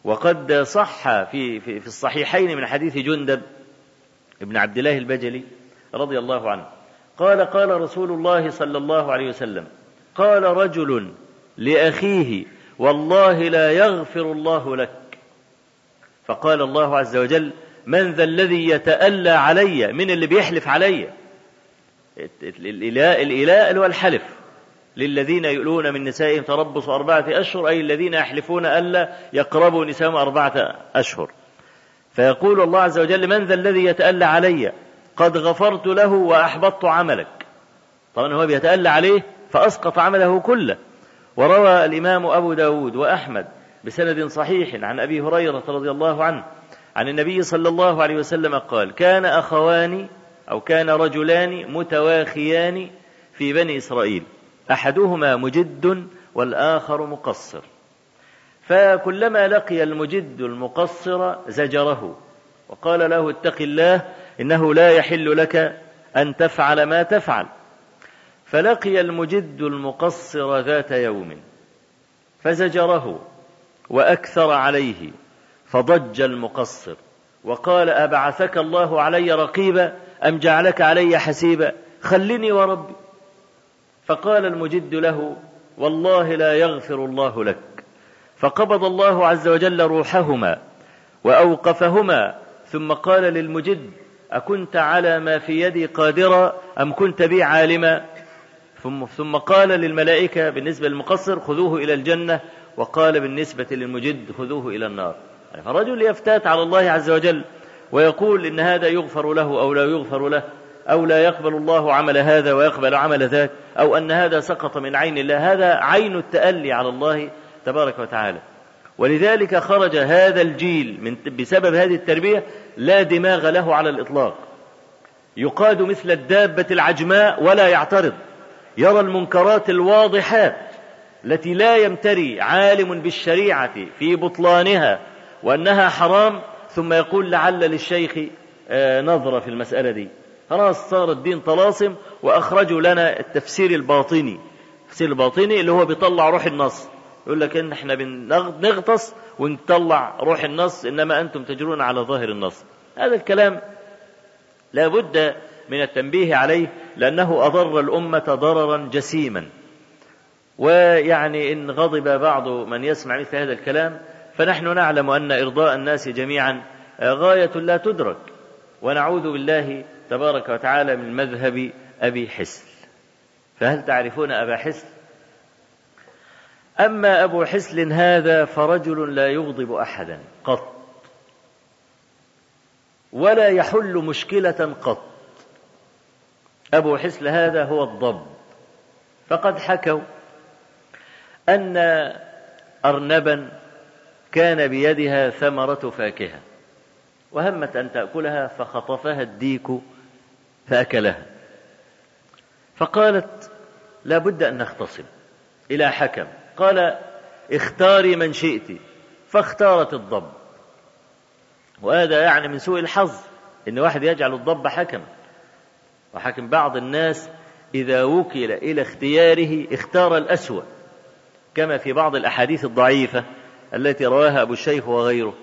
وقد صح في في, في الصحيحين من حديث جندب ابن عبد الله البجلي رضي الله عنه. قال قال رسول الله صلى الله عليه وسلم قال رجل لأخيه والله لا يغفر الله لك. فقال الله عز وجل من ذا الذي يتألى علي من اللي بيحلف علي؟ الإله اللي هو الحلف. للذين يؤلون من نسائهم تربص أربعة أشهر أي الذين يحلفون ألا يقربوا نسائهم أربعة أشهر. فيقول الله عز وجل من ذا الذي يتألى علي قد غفرت له وأحبطت عملك. طبعا هو بيتألى عليه فأسقط عمله كله. وروى الإمام أبو داود وأحمد بسند صحيح عن أبي هريرة رضي الله عنه عن النبي صلى الله عليه وسلم قال كان أخوان أو كان رجلان متواخيان في بني إسرائيل. أحدهما مجد والآخر مقصر. فكلما لقي المجد المقصر زجره وقال له اتق الله إنه لا يحل لك أن تفعل ما تفعل. فلقي المجد المقصر ذات يوم فزجره وأكثر عليه فضج المقصر وقال أبعثك الله علي رقيبا أم جعلك علي حسيبا؟ خلني وربي. فقال المجد له والله لا يغفر الله لك. فقبض الله عز وجل روحهما وأوقفهما ثم قال للمجد أكنت على ما في يدي قادرا أم كنت بي عالما؟ ثم, ثم قال للملائكة بالنسبة للمقصر خذوه إلى الجنة وقال بالنسبة للمجد خذوه إلى النار. يعني فرجل يفتات على الله عز وجل ويقول إن هذا يغفر له أو لا يغفر له أو لا يقبل الله عمل هذا ويقبل عمل ذاك أو أن هذا سقط من عين الله. هذا عين التألي على الله تبارك وتعالى. ولذلك خرج هذا الجيل من بسبب هذه التربية لا دماغ له على الإطلاق. يقاد مثل الدابة العجماء ولا يعترض. يرى المنكرات الواضحات التي لا يمتري عالم بالشريعة في بطلانها وأنها حرام ثم يقول لعل للشيخ آه، نظرة في المسألة دي. خلاص صار الدين طلاسم وأخرجوا لنا التفسير الباطني. التفسير الباطني اللي هو بيطلع روح النص. يقول لك إن إحنا بنغطس ونطلع روح النص إنما أنتم تجرون على ظاهر النص. هذا الكلام لا بد من التنبيه عليه لأنه أضر الأمة ضررا جسيما. ويعني إن غضب بعض من يسمع مثل هذا الكلام فنحن نعلم أن إرضاء الناس جميعا غاية لا تدرك. ونعوذ بالله تبارك وتعالى من مذهب أبي حسل فهل تعرفون أبا حسل أما أبو حسل هذا فرجل لا يغضب أحدا قط. ولا يحل مشكلة قط. أبو حسل هذا هو الضب. فقد حكوا أن أرنبا كان بيدها ثمرة فاكهة وهمت أن تأكلها فخطفها الديك فأكلها. فقالت لا بد أن نختصم. إلى حكم. قال اختاري من شئت فاختارت الضب. وهذا يعني من سوء الحظ إن واحد يجعل الضب حكما. وحكم بعض الناس إذا وكل إلى اختياره اختار الأسوأ كما في بعض الأحاديث الضعيفة التي رواها أبو الشيخ وغيره.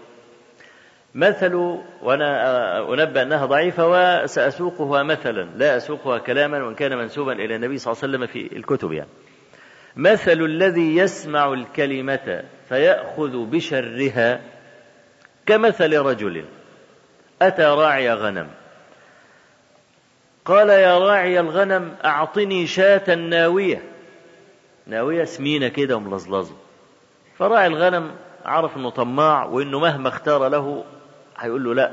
مثل وأنا أنبه أنها ضعيفة وسأسوقها مثلا لا أسوقها كلاما وإن كان منسوبا إلى النبي صلى الله عليه وسلم في الكتب يعني. مثل الذي يسمع الكلمة فيأخذ بشرها كمثل رجل أتى راعي غنم. قال يا راعي الغنم أعطني شاة ناوية. ناوية سمينة كده وملظلظة فراعي الغنم عرف إنه طماع وإنه مهما اختار له هيقول له لا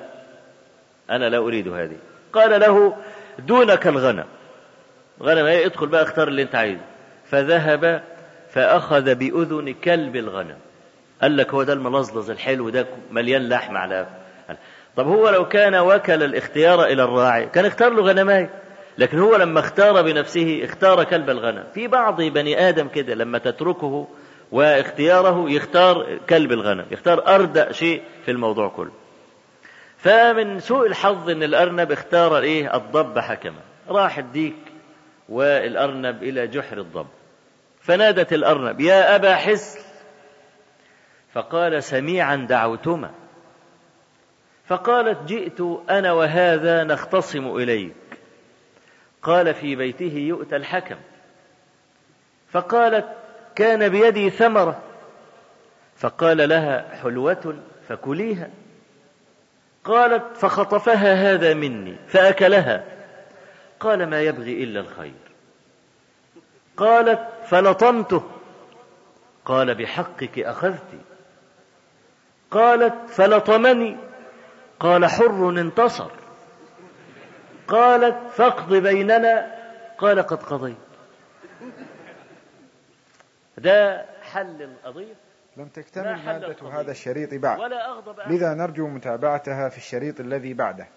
أنا لا أريد هذه. قال له دونك الغنم. غنم إيه ادخل بقى اختار اللي أنت عايزه. فذهب فأخذ بأذن كلب الغنم. قال لك هو ده الملظلظ الحلو ده مليان لحم على طب هو لو كان وكل الاختيار إلى الراعي كان اختار له غنماي لكن هو لما اختار بنفسه اختار كلب الغنم. في بعض بني آدم كده لما تتركه واختياره يختار كلب الغنم يختار أردأ شيء في الموضوع كله. فمن سوء الحظ إن الأرنب اختار إيه؟ الضب حكما. راح الديك والأرنب إلى جحر الضب. فنادت الأرنب يا أبا حسل فقال سميعا دعوتما. فقالت جئت أنا وهذا نختصم إليك. قال في بيته يؤتى الحكم. فقالت كان بيدي ثمرة. فقال لها حلوة فكليها. قالت فخطفها هذا مني فأكلها. قال ما يبغي إلا الخير. قالت فلطمته. قال بحقك أخذت. قالت فلطمني. قال حر انتصر. قالت فاقض بيننا. قال قد قضيت. ده حل القضية. لم تكتمل مادة هذا الشريط بعد. ولا أغضب لذا نرجو متابعتها في الشريط الذي بعده.